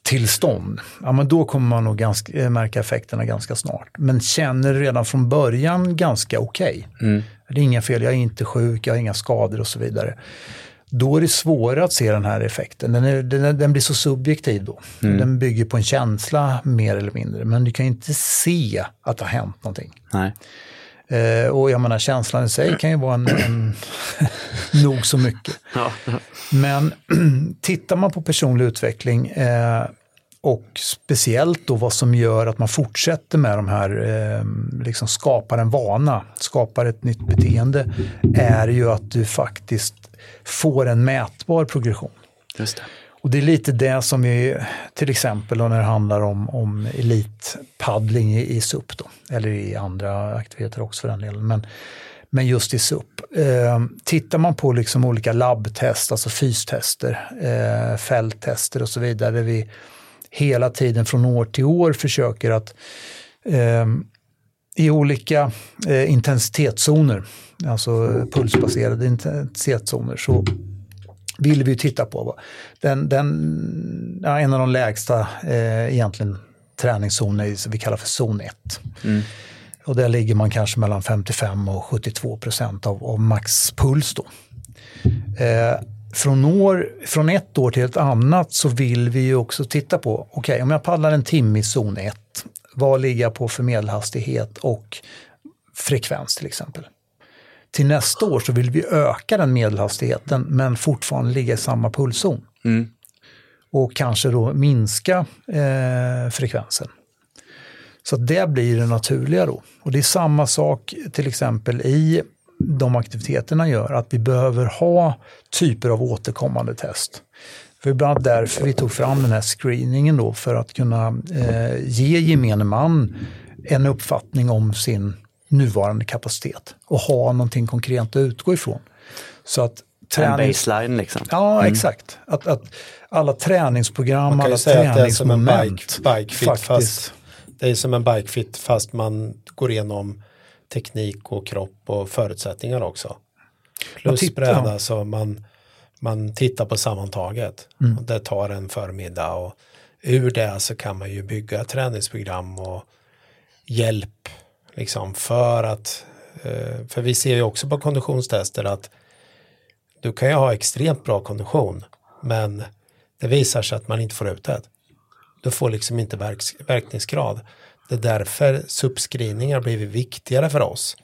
tillstånd, ja men då kommer man nog ganska, eh, märka effekterna ganska snart. Men känner redan från början ganska okej. Okay. Mm det är inga fel, jag är inte sjuk, jag har inga skador och så vidare. Då är det svårare att se den här effekten. Den, är, den, den blir så subjektiv då. Mm. Den bygger på en känsla mer eller mindre. Men du kan inte se att det har hänt någonting. Nej. Eh, och jag menar känslan i sig kan ju vara en, en (clears throat) nog så mycket. Ja. Men (clears throat) tittar man på personlig utveckling eh, och speciellt då vad som gör att man fortsätter med de här, eh, liksom skapar en vana, skapar ett nytt beteende, är ju att du faktiskt får en mätbar progression. Just det. Och det är lite det som vi, till exempel när det handlar om, om elitpaddling i, i SUP, då, eller i andra aktiviteter också för den delen. Men, men just i SUP. Eh, tittar man på liksom olika labbtest, alltså fystester, eh, fälttester och så vidare, där vi hela tiden från år till år försöker att eh, i olika eh, intensitetszoner, alltså pulsbaserade intensitetszoner, så vill vi titta på. Den, den, ja, en av de lägsta eh, egentligen träningszoner som vi kallar för zon 1. Mm. Och där ligger man kanske mellan 55 och 72 procent av, av maxpuls. Då. Eh, från, år, från ett år till ett annat så vill vi ju också titta på, okej okay, om jag paddlar en timme i zon 1, vad ligger jag på för medelhastighet och frekvens till exempel. Till nästa år så vill vi öka den medelhastigheten men fortfarande ligga i samma pulszon. Mm. Och kanske då minska eh, frekvensen. Så det blir det naturliga då. Och det är samma sak till exempel i de aktiviteterna gör att vi behöver ha typer av återkommande test. För bland annat därför vi tog fram den här screeningen då för att kunna eh, ge gemene man en uppfattning om sin nuvarande kapacitet och ha någonting konkret att utgå ifrån. Så att träning... En baseline liksom. Ja, mm. exakt. Att, att alla träningsprogram, alla träningsmoment. Bike, bike faktiskt, fast, det är som en bikefit fast man går igenom teknik och kropp och förutsättningar också. Plus bräda så man, man tittar på sammantaget. Mm. Och det tar en förmiddag och ur det så kan man ju bygga träningsprogram och hjälp liksom för att eh, för vi ser ju också på konditionstester att du kan ju ha extremt bra kondition men det visar sig att man inte får ut det. Du får liksom inte verks, verkningsgrad. Det är därför subscreeningar blivit viktigare för oss.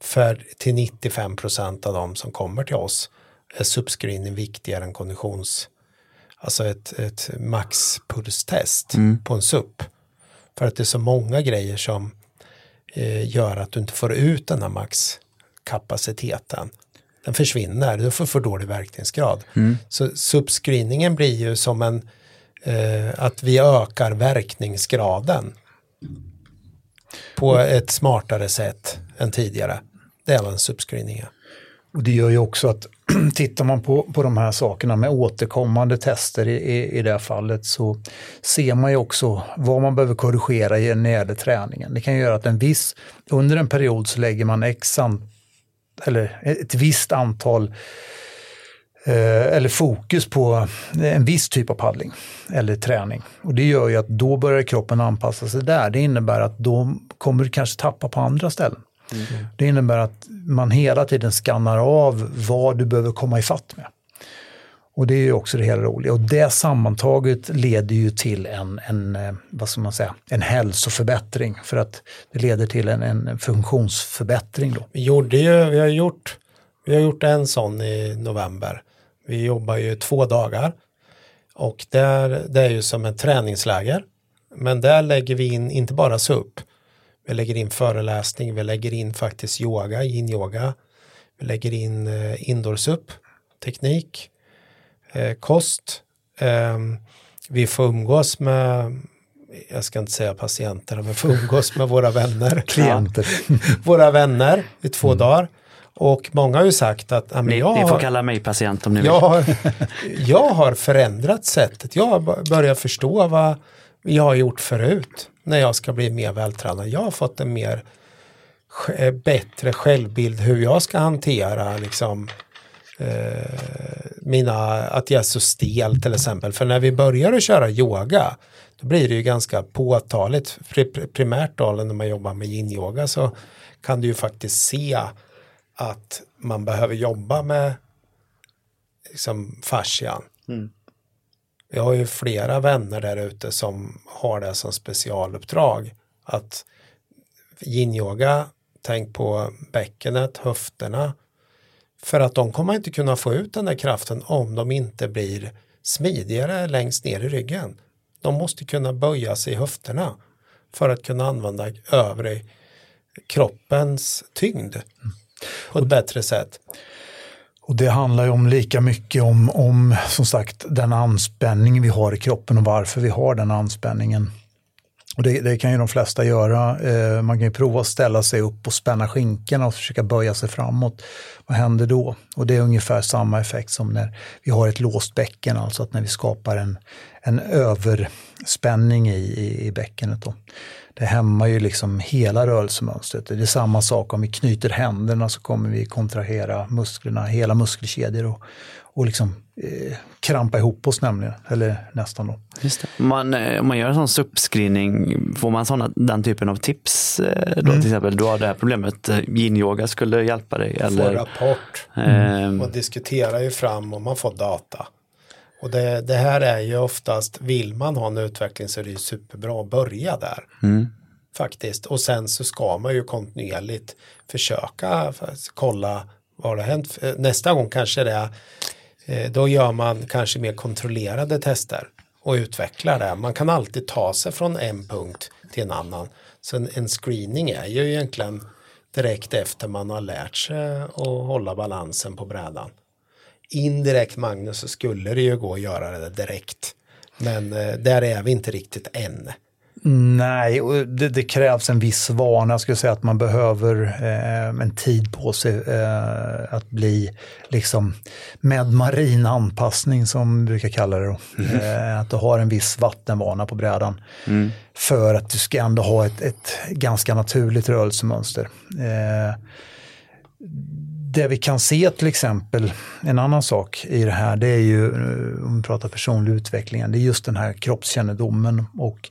För till 95 procent av de som kommer till oss är subscreening viktigare än konditions, alltså ett, ett maxpulstest mm. på en SUP. För att det är så många grejer som eh, gör att du inte får ut den här maxkapaciteten. Den försvinner, du får för dålig verkningsgrad. Mm. Så subscreeningen blir ju som en, eh, att vi ökar verkningsgraden på ett smartare sätt än tidigare. Det är vad en subscreening är. Och det gör ju också att (clears throat) tittar man på, på de här sakerna med återkommande tester i, i, i det här fallet så ser man ju också vad man behöver korrigera när det gäller träningen. Det kan göra att en viss, under en period så lägger man x eller ett visst antal eller fokus på en viss typ av paddling eller träning. Och det gör ju att då börjar kroppen anpassa sig där. Det innebär att då kommer du kanske tappa på andra ställen. Mm. Det innebär att man hela tiden skannar av vad du behöver komma ifatt med. Och det är ju också det hela roliga. Och det sammantaget leder ju till en, en, eh, vad ska man säga, en hälsoförbättring. För att det leder till en, en funktionsförbättring. Då. Vi, gjorde ju, vi, har gjort, vi har gjort en sån i november. Vi jobbar ju två dagar. Och där, det är ju som ett träningsläger. Men där lägger vi in inte bara SUP vi lägger in föreläsning, vi lägger in faktiskt yoga, yin-yoga. Vi lägger in eh, indoorsup, teknik, eh, kost. Eh, vi får umgås med, jag ska inte säga patienter, men får umgås med våra vänner. (laughs) Klienter. våra vänner i två mm. dagar. Och många har ju sagt att ja, ni, jag ni får kalla mig patient om ni vill. Jag, (laughs) jag har förändrat sättet. Jag har börjat förstå vad jag har gjort förut när jag ska bli mer vältränad. Jag har fått en mer eh, bättre självbild hur jag ska hantera liksom eh, mina, att jag är så stel till exempel. För när vi börjar att köra yoga då blir det ju ganska påtagligt. Primärt då när man jobbar med yin-yoga så kan du ju faktiskt se att man behöver jobba med liksom fascian. Mm. Jag har ju flera vänner där ute som har det som specialuppdrag. Att yin-yoga, tänk på bäckenet, höfterna. För att de kommer inte kunna få ut den där kraften om de inte blir smidigare längst ner i ryggen. De måste kunna böja sig i höfterna för att kunna använda övre kroppens tyngd på ett bättre sätt. Och det handlar ju om lika mycket om, om som sagt den anspänning vi har i kroppen och varför vi har den anspänningen. Och det, det kan ju de flesta göra. Eh, man kan ju prova att ställa sig upp och spänna skinkorna och försöka böja sig framåt. Vad händer då? Och det är ungefär samma effekt som när vi har ett låst bäcken, alltså att när vi skapar en, en överspänning i, i, i bäckenet. Då det hämmar ju liksom hela rörelsemönstret. Det är samma sak om vi knyter händerna så kommer vi kontrahera musklerna, hela muskelkedjor och, och liksom eh, krampa ihop oss nämligen, eller nästan då. Man, eh, om man gör en sån SUP-screening, får man såna, den typen av tips eh, då mm. till exempel? Du har det här problemet, eh, yin-yoga skulle hjälpa dig? Eller? Få rapport mm. och diskutera ju fram och man får data. Och det, det, här är ju oftast, vill man ha en utveckling så är det ju superbra att börja där. Mm. Faktiskt. Och sen så ska man ju kontinuerligt försöka kolla vad har hänt. Nästa gång kanske det är, eh, då gör man kanske mer kontrollerade tester och utvecklar det. Man kan alltid ta sig från en punkt till en annan. Så en, en screening är ju egentligen direkt efter man har lärt sig att hålla balansen på brädan indirekt Magnus så skulle det ju gå att göra det direkt. Men eh, där är vi inte riktigt än. Nej, det, det, krävs en viss vana. Jag skulle säga att man behöver eh, en tid på sig eh, att bli liksom med marin anpassning som vi brukar kalla det. Mm. Eh, att du har en viss vattenvana på brädan. Mm. För att du ska ändå ha ett, ett ganska naturligt rörelsemönster. Det vi kan se till exempel, en annan sak i det här, det är ju, eh, om vi pratar personlig utveckling, det är just den här kroppskännedomen och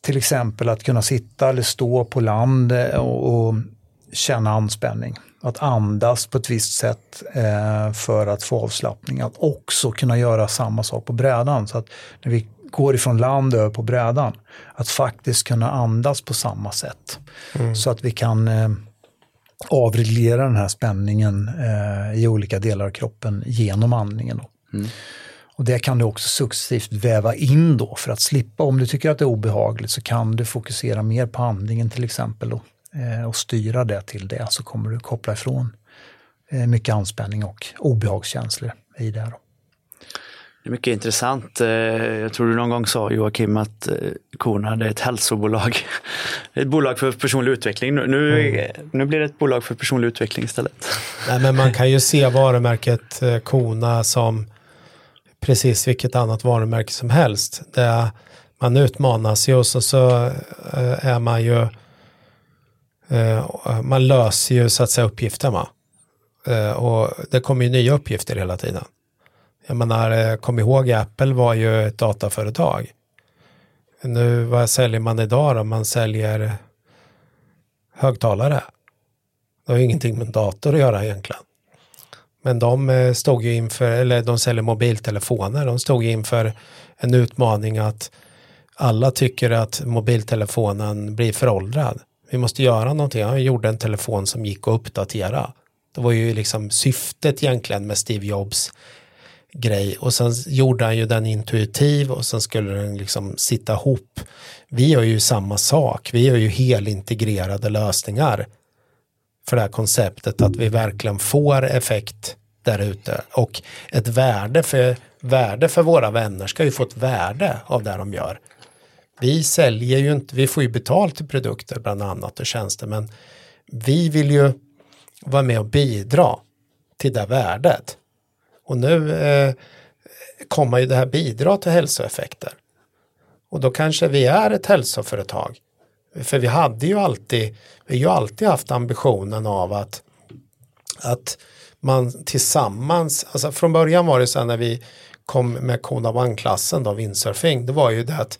till exempel att kunna sitta eller stå på land eh, och, och känna anspänning. Att andas på ett visst sätt eh, för att få avslappning. Att också kunna göra samma sak på brädan. Så att när vi går ifrån land över på brädan, att faktiskt kunna andas på samma sätt. Mm. Så att vi kan eh, avreglera den här spänningen eh, i olika delar av kroppen genom andningen. Mm. Och det kan du också successivt väva in då för att slippa, om du tycker att det är obehagligt så kan du fokusera mer på andningen till exempel då, eh, och styra det till det så kommer du koppla ifrån eh, mycket anspänning och obehagskänslor i det. Då. Det är mycket intressant. Eh, jag tror du någon gång sa Joakim att eh, Korna är ett hälsobolag. (laughs) Ett bolag för personlig utveckling. Nu, mm. nu blir det ett bolag för personlig utveckling istället. Nej, men man kan ju se varumärket eh, Kona som precis vilket annat varumärke som helst. Det man utmanas ju och så, så är man ju man löser ju så att säga uppgifterna. Och det kommer ju nya uppgifter hela tiden. Jag menar, eh, kom ihåg Apple var ju ett dataföretag. Nu, vad säljer man idag då? Man säljer högtalare. Det har ju ingenting med dator att göra egentligen. Men de eh, stod ju inför, eller de säljer mobiltelefoner, de stod ju inför en utmaning att alla tycker att mobiltelefonen blir föråldrad. Vi måste göra någonting. Han gjorde en telefon som gick att uppdatera. Det var ju liksom syftet egentligen med Steve Jobs grej och sen gjorde han ju den intuitiv och sen skulle den liksom sitta ihop. Vi gör ju samma sak, vi gör ju helintegrerade lösningar för det här konceptet att vi verkligen får effekt där ute och ett värde för, värde för våra vänner ska ju få ett värde av det de gör. Vi säljer ju inte, vi får ju betalt till produkter bland annat och tjänster men vi vill ju vara med och bidra till det värdet. Och nu eh, kommer ju det här bidra till hälsoeffekter. Och då kanske vi är ett hälsoföretag. För vi hade ju alltid, vi har ju alltid haft ambitionen av att, att man tillsammans, alltså från början var det så här när vi kom med Kona One-klassen då, windsurfing, det var ju det att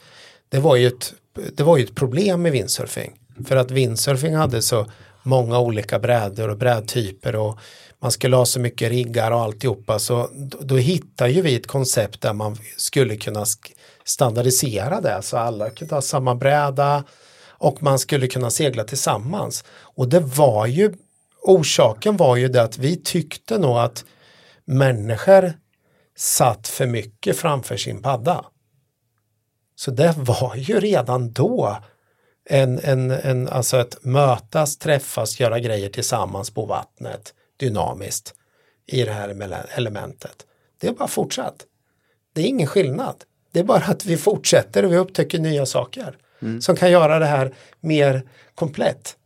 det var ju ett, det var ju ett problem med windsurfing. För att windsurfing hade så många olika brädor och brädtyper och man skulle ha så mycket riggar och alltihopa så då, då hittar ju vi ett koncept där man skulle kunna standardisera det så alla kunde ha samma bräda och man skulle kunna segla tillsammans. Och det var ju, orsaken var ju det att vi tyckte nog att människor satt för mycket framför sin padda. Så det var ju redan då en, en, en, alltså att mötas, träffas, göra grejer tillsammans på vattnet dynamiskt i det här elementet. Det är bara fortsatt. Det är ingen skillnad. Det är bara att vi fortsätter och vi upptäcker nya saker mm. som kan göra det här mer komplett.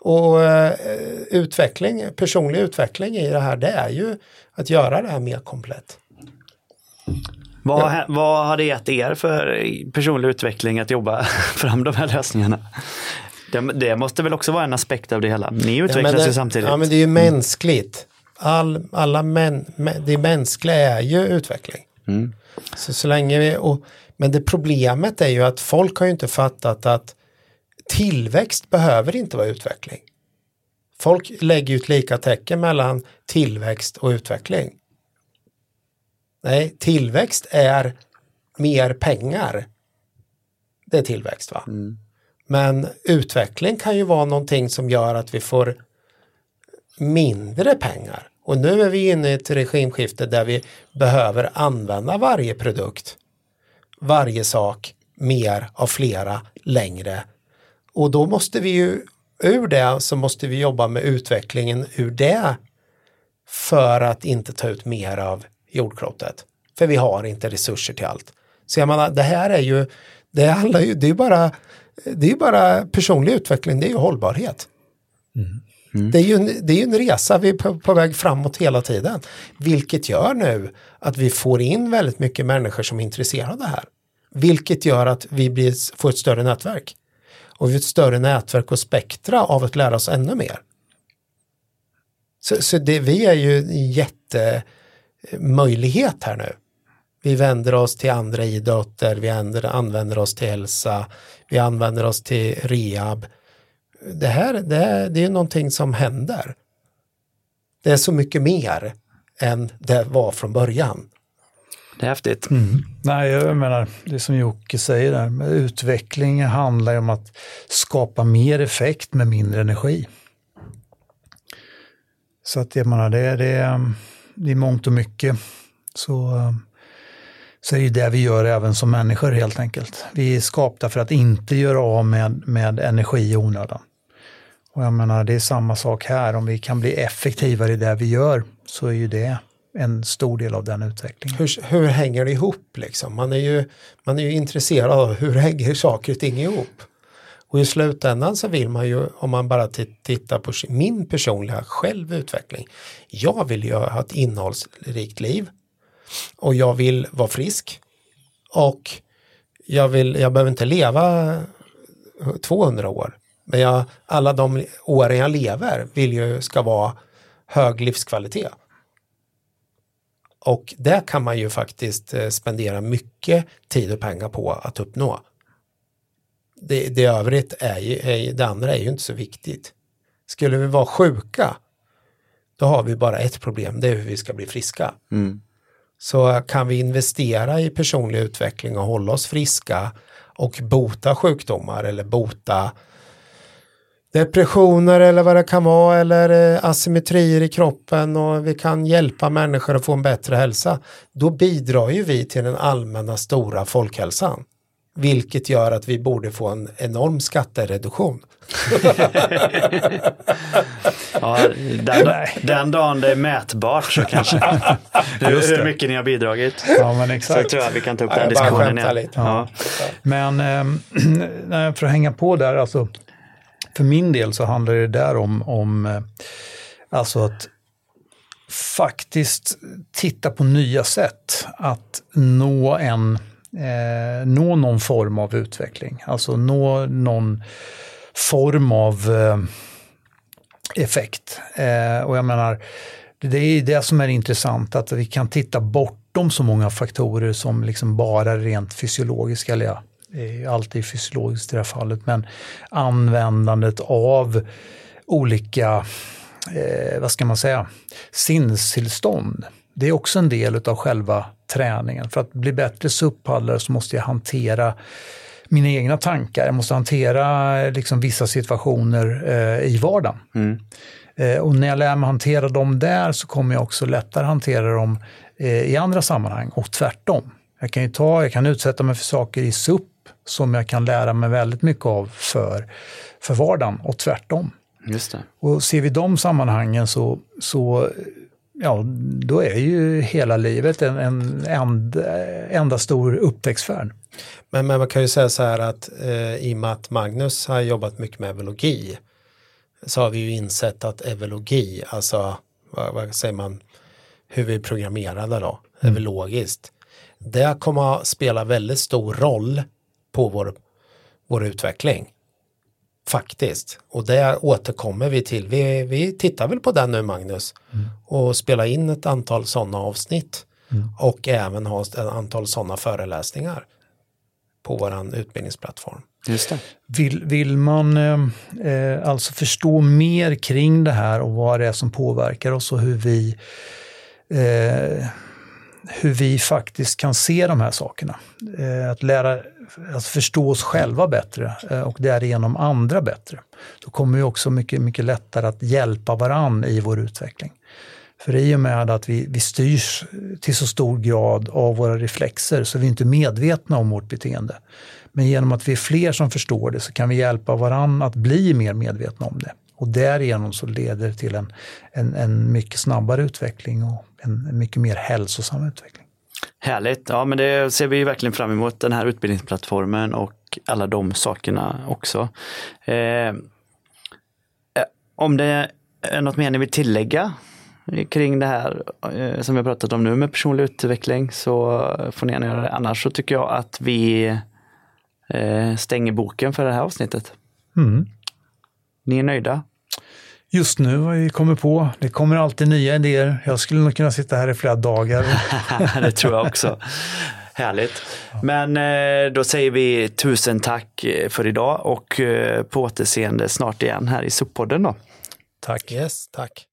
Och eh, utveckling, personlig utveckling i det här det är ju att göra det här mer komplett. Vad, ja. vad har det gett er för personlig utveckling att jobba (laughs) fram de här lösningarna? Det, det, måste väl också vara en aspekt av det hela. Ni utvecklas ja, det, ju samtidigt. Ja men det är ju mänskligt. All, alla män, det mänskliga är ju utveckling. Mm. Så, så länge vi, och, men det problemet är ju att folk har ju inte fattat att tillväxt behöver inte vara utveckling. Folk lägger ut lika tecken mellan tillväxt och utveckling. Nej, tillväxt är mer pengar. Det är tillväxt va? Mm. Men utveckling kan ju vara någonting som gör att vi får mindre pengar. Och nu är vi inne i ett regimskifte där vi behöver använda varje produkt, varje sak, mer av flera längre. Och då måste vi ju, ur det så måste vi jobba med utvecklingen ur det för att inte ta ut mer av jordklotet. För vi har inte resurser till allt. Så jag menar, det här är ju, det handlar ju, det är bara det är bara personlig utveckling, det är ju hållbarhet. Mm. Mm. Det är ju en, det är en resa, vi är på, på, väg framåt hela tiden. Vilket gör nu att vi får in väldigt mycket människor som är intresserade av det här. Vilket gör att vi blir, får ett större nätverk. Och vi får ett större nätverk och spektra av att lära oss ännu mer. Så, så det, vi är ju en jättemöjlighet här nu. Vi vänder oss till andra idrotter, vi använder oss till hälsa, vi använder oss till rehab. Det här det, är, det är någonting som händer. Det är så mycket mer än det var från början. Det är häftigt. Mm. Nej, jag menar, det som Jocke säger där, med utveckling handlar om att skapa mer effekt med mindre energi. Så att jag menar, det, det, det är mångt och mycket. Så så är det det vi gör även som människor helt enkelt. Vi är skapta för att inte göra av med, med energi i onödan. Och jag menar, det är samma sak här. Om vi kan bli effektivare i det vi gör så är ju det en stor del av den utvecklingen. Hur, hur hänger det ihop liksom? Man är, ju, man är ju intresserad av hur hänger saker och ting ihop? Och i slutändan så vill man ju, om man bara tittar på min personliga självutveckling. Jag vill ju ha ett innehållsrikt liv. Och jag vill vara frisk. Och jag, vill, jag behöver inte leva 200 år. Men jag, alla de åren jag lever vill ju ska vara hög livskvalitet. Och det kan man ju faktiskt eh, spendera mycket tid och pengar på att uppnå. Det, det övrigt är ju, är, det andra är ju inte så viktigt. Skulle vi vara sjuka, då har vi bara ett problem, det är hur vi ska bli friska. Mm. Så kan vi investera i personlig utveckling och hålla oss friska och bota sjukdomar eller bota depressioner eller vad det kan vara eller eh, asymmetrier i kroppen och vi kan hjälpa människor att få en bättre hälsa. Då bidrar ju vi till den allmänna stora folkhälsan. Vilket gör att vi borde få en enorm skattereduktion. (laughs) ja, den, den dagen det är mätbart så kanske. (laughs) Hur, hur mycket ni har bidragit. Ja, men exakt. Så tror jag vi kan ta upp den diskussionen igen. Ja. Men (clears throat) eh, för att hänga på där, alltså för min del så handlar det där om, om eh, alltså att faktiskt titta på nya sätt att nå en eh, nå någon form av utveckling. Alltså nå någon form av eh, effekt. Eh, och jag menar, det är det som är intressant, att vi kan titta bortom så många faktorer som liksom bara rent fysiologiska, eller ja, eh, det är alltid fysiologiskt i det här fallet, men användandet av olika, eh, vad ska man säga, sinnestillstånd. Det är också en del av själva träningen. För att bli bättre SUP-paddlare så måste jag hantera mina egna tankar. Jag måste hantera liksom, vissa situationer eh, i vardagen. Mm. Eh, och när jag lär mig hantera dem där så kommer jag också lättare hantera dem eh, i andra sammanhang och tvärtom. Jag kan, ta, jag kan utsätta mig för saker i SUP som jag kan lära mig väldigt mycket av för, för vardagen och tvärtom. Just det. Och ser vi de sammanhangen så, så ja, då är ju hela livet en, en enda, enda stor upptäcktsfärd. Men, men, man kan ju säga så här att eh, i och med att Magnus har jobbat mycket med evolugi så har vi ju insett att evolugi, alltså vad, vad säger man, hur vi är programmerade då, mm. evolugiskt, det kommer att spela väldigt stor roll på vår, vår utveckling. Faktiskt. Och det återkommer vi till. Vi, vi tittar väl på den nu Magnus. Mm. Och spelar in ett antal sådana avsnitt. Mm. Och även ha ett antal sådana föreläsningar. På våran utbildningsplattform. Just det. Vill, vill man eh, eh, alltså förstå mer kring det här och vad det är som påverkar oss och hur vi eh, hur vi faktiskt kan se de här sakerna. Eh, att lära att förstå oss själva bättre eh, och därigenom andra bättre. Då kommer vi också mycket, mycket lättare att hjälpa varann i vår utveckling. För i och med att vi, vi styrs till så stor grad av våra reflexer så är vi inte medvetna om vårt beteende. Men genom att vi är fler som förstår det så kan vi hjälpa varann att bli mer medvetna om det. Och därigenom så leder det till en, en, en mycket snabbare utveckling och en mycket mer hälsosam utveckling. Härligt, ja men det ser vi verkligen fram emot den här utbildningsplattformen och alla de sakerna också. Eh, eh, om det är något mer ni vill tillägga kring det här eh, som vi har pratat om nu med personlig utveckling så får ni gärna göra det. Annars så tycker jag att vi eh, stänger boken för det här avsnittet. Mm. Ni är nöjda? Just nu har vi kommit på, det kommer alltid nya idéer. Jag skulle nog kunna sitta här i flera dagar. (laughs) det tror jag också. Härligt. Men eh, då säger vi tusen tack eh, för idag och på återseende snart igen här i SUP-podden. Tack. Yes, tack.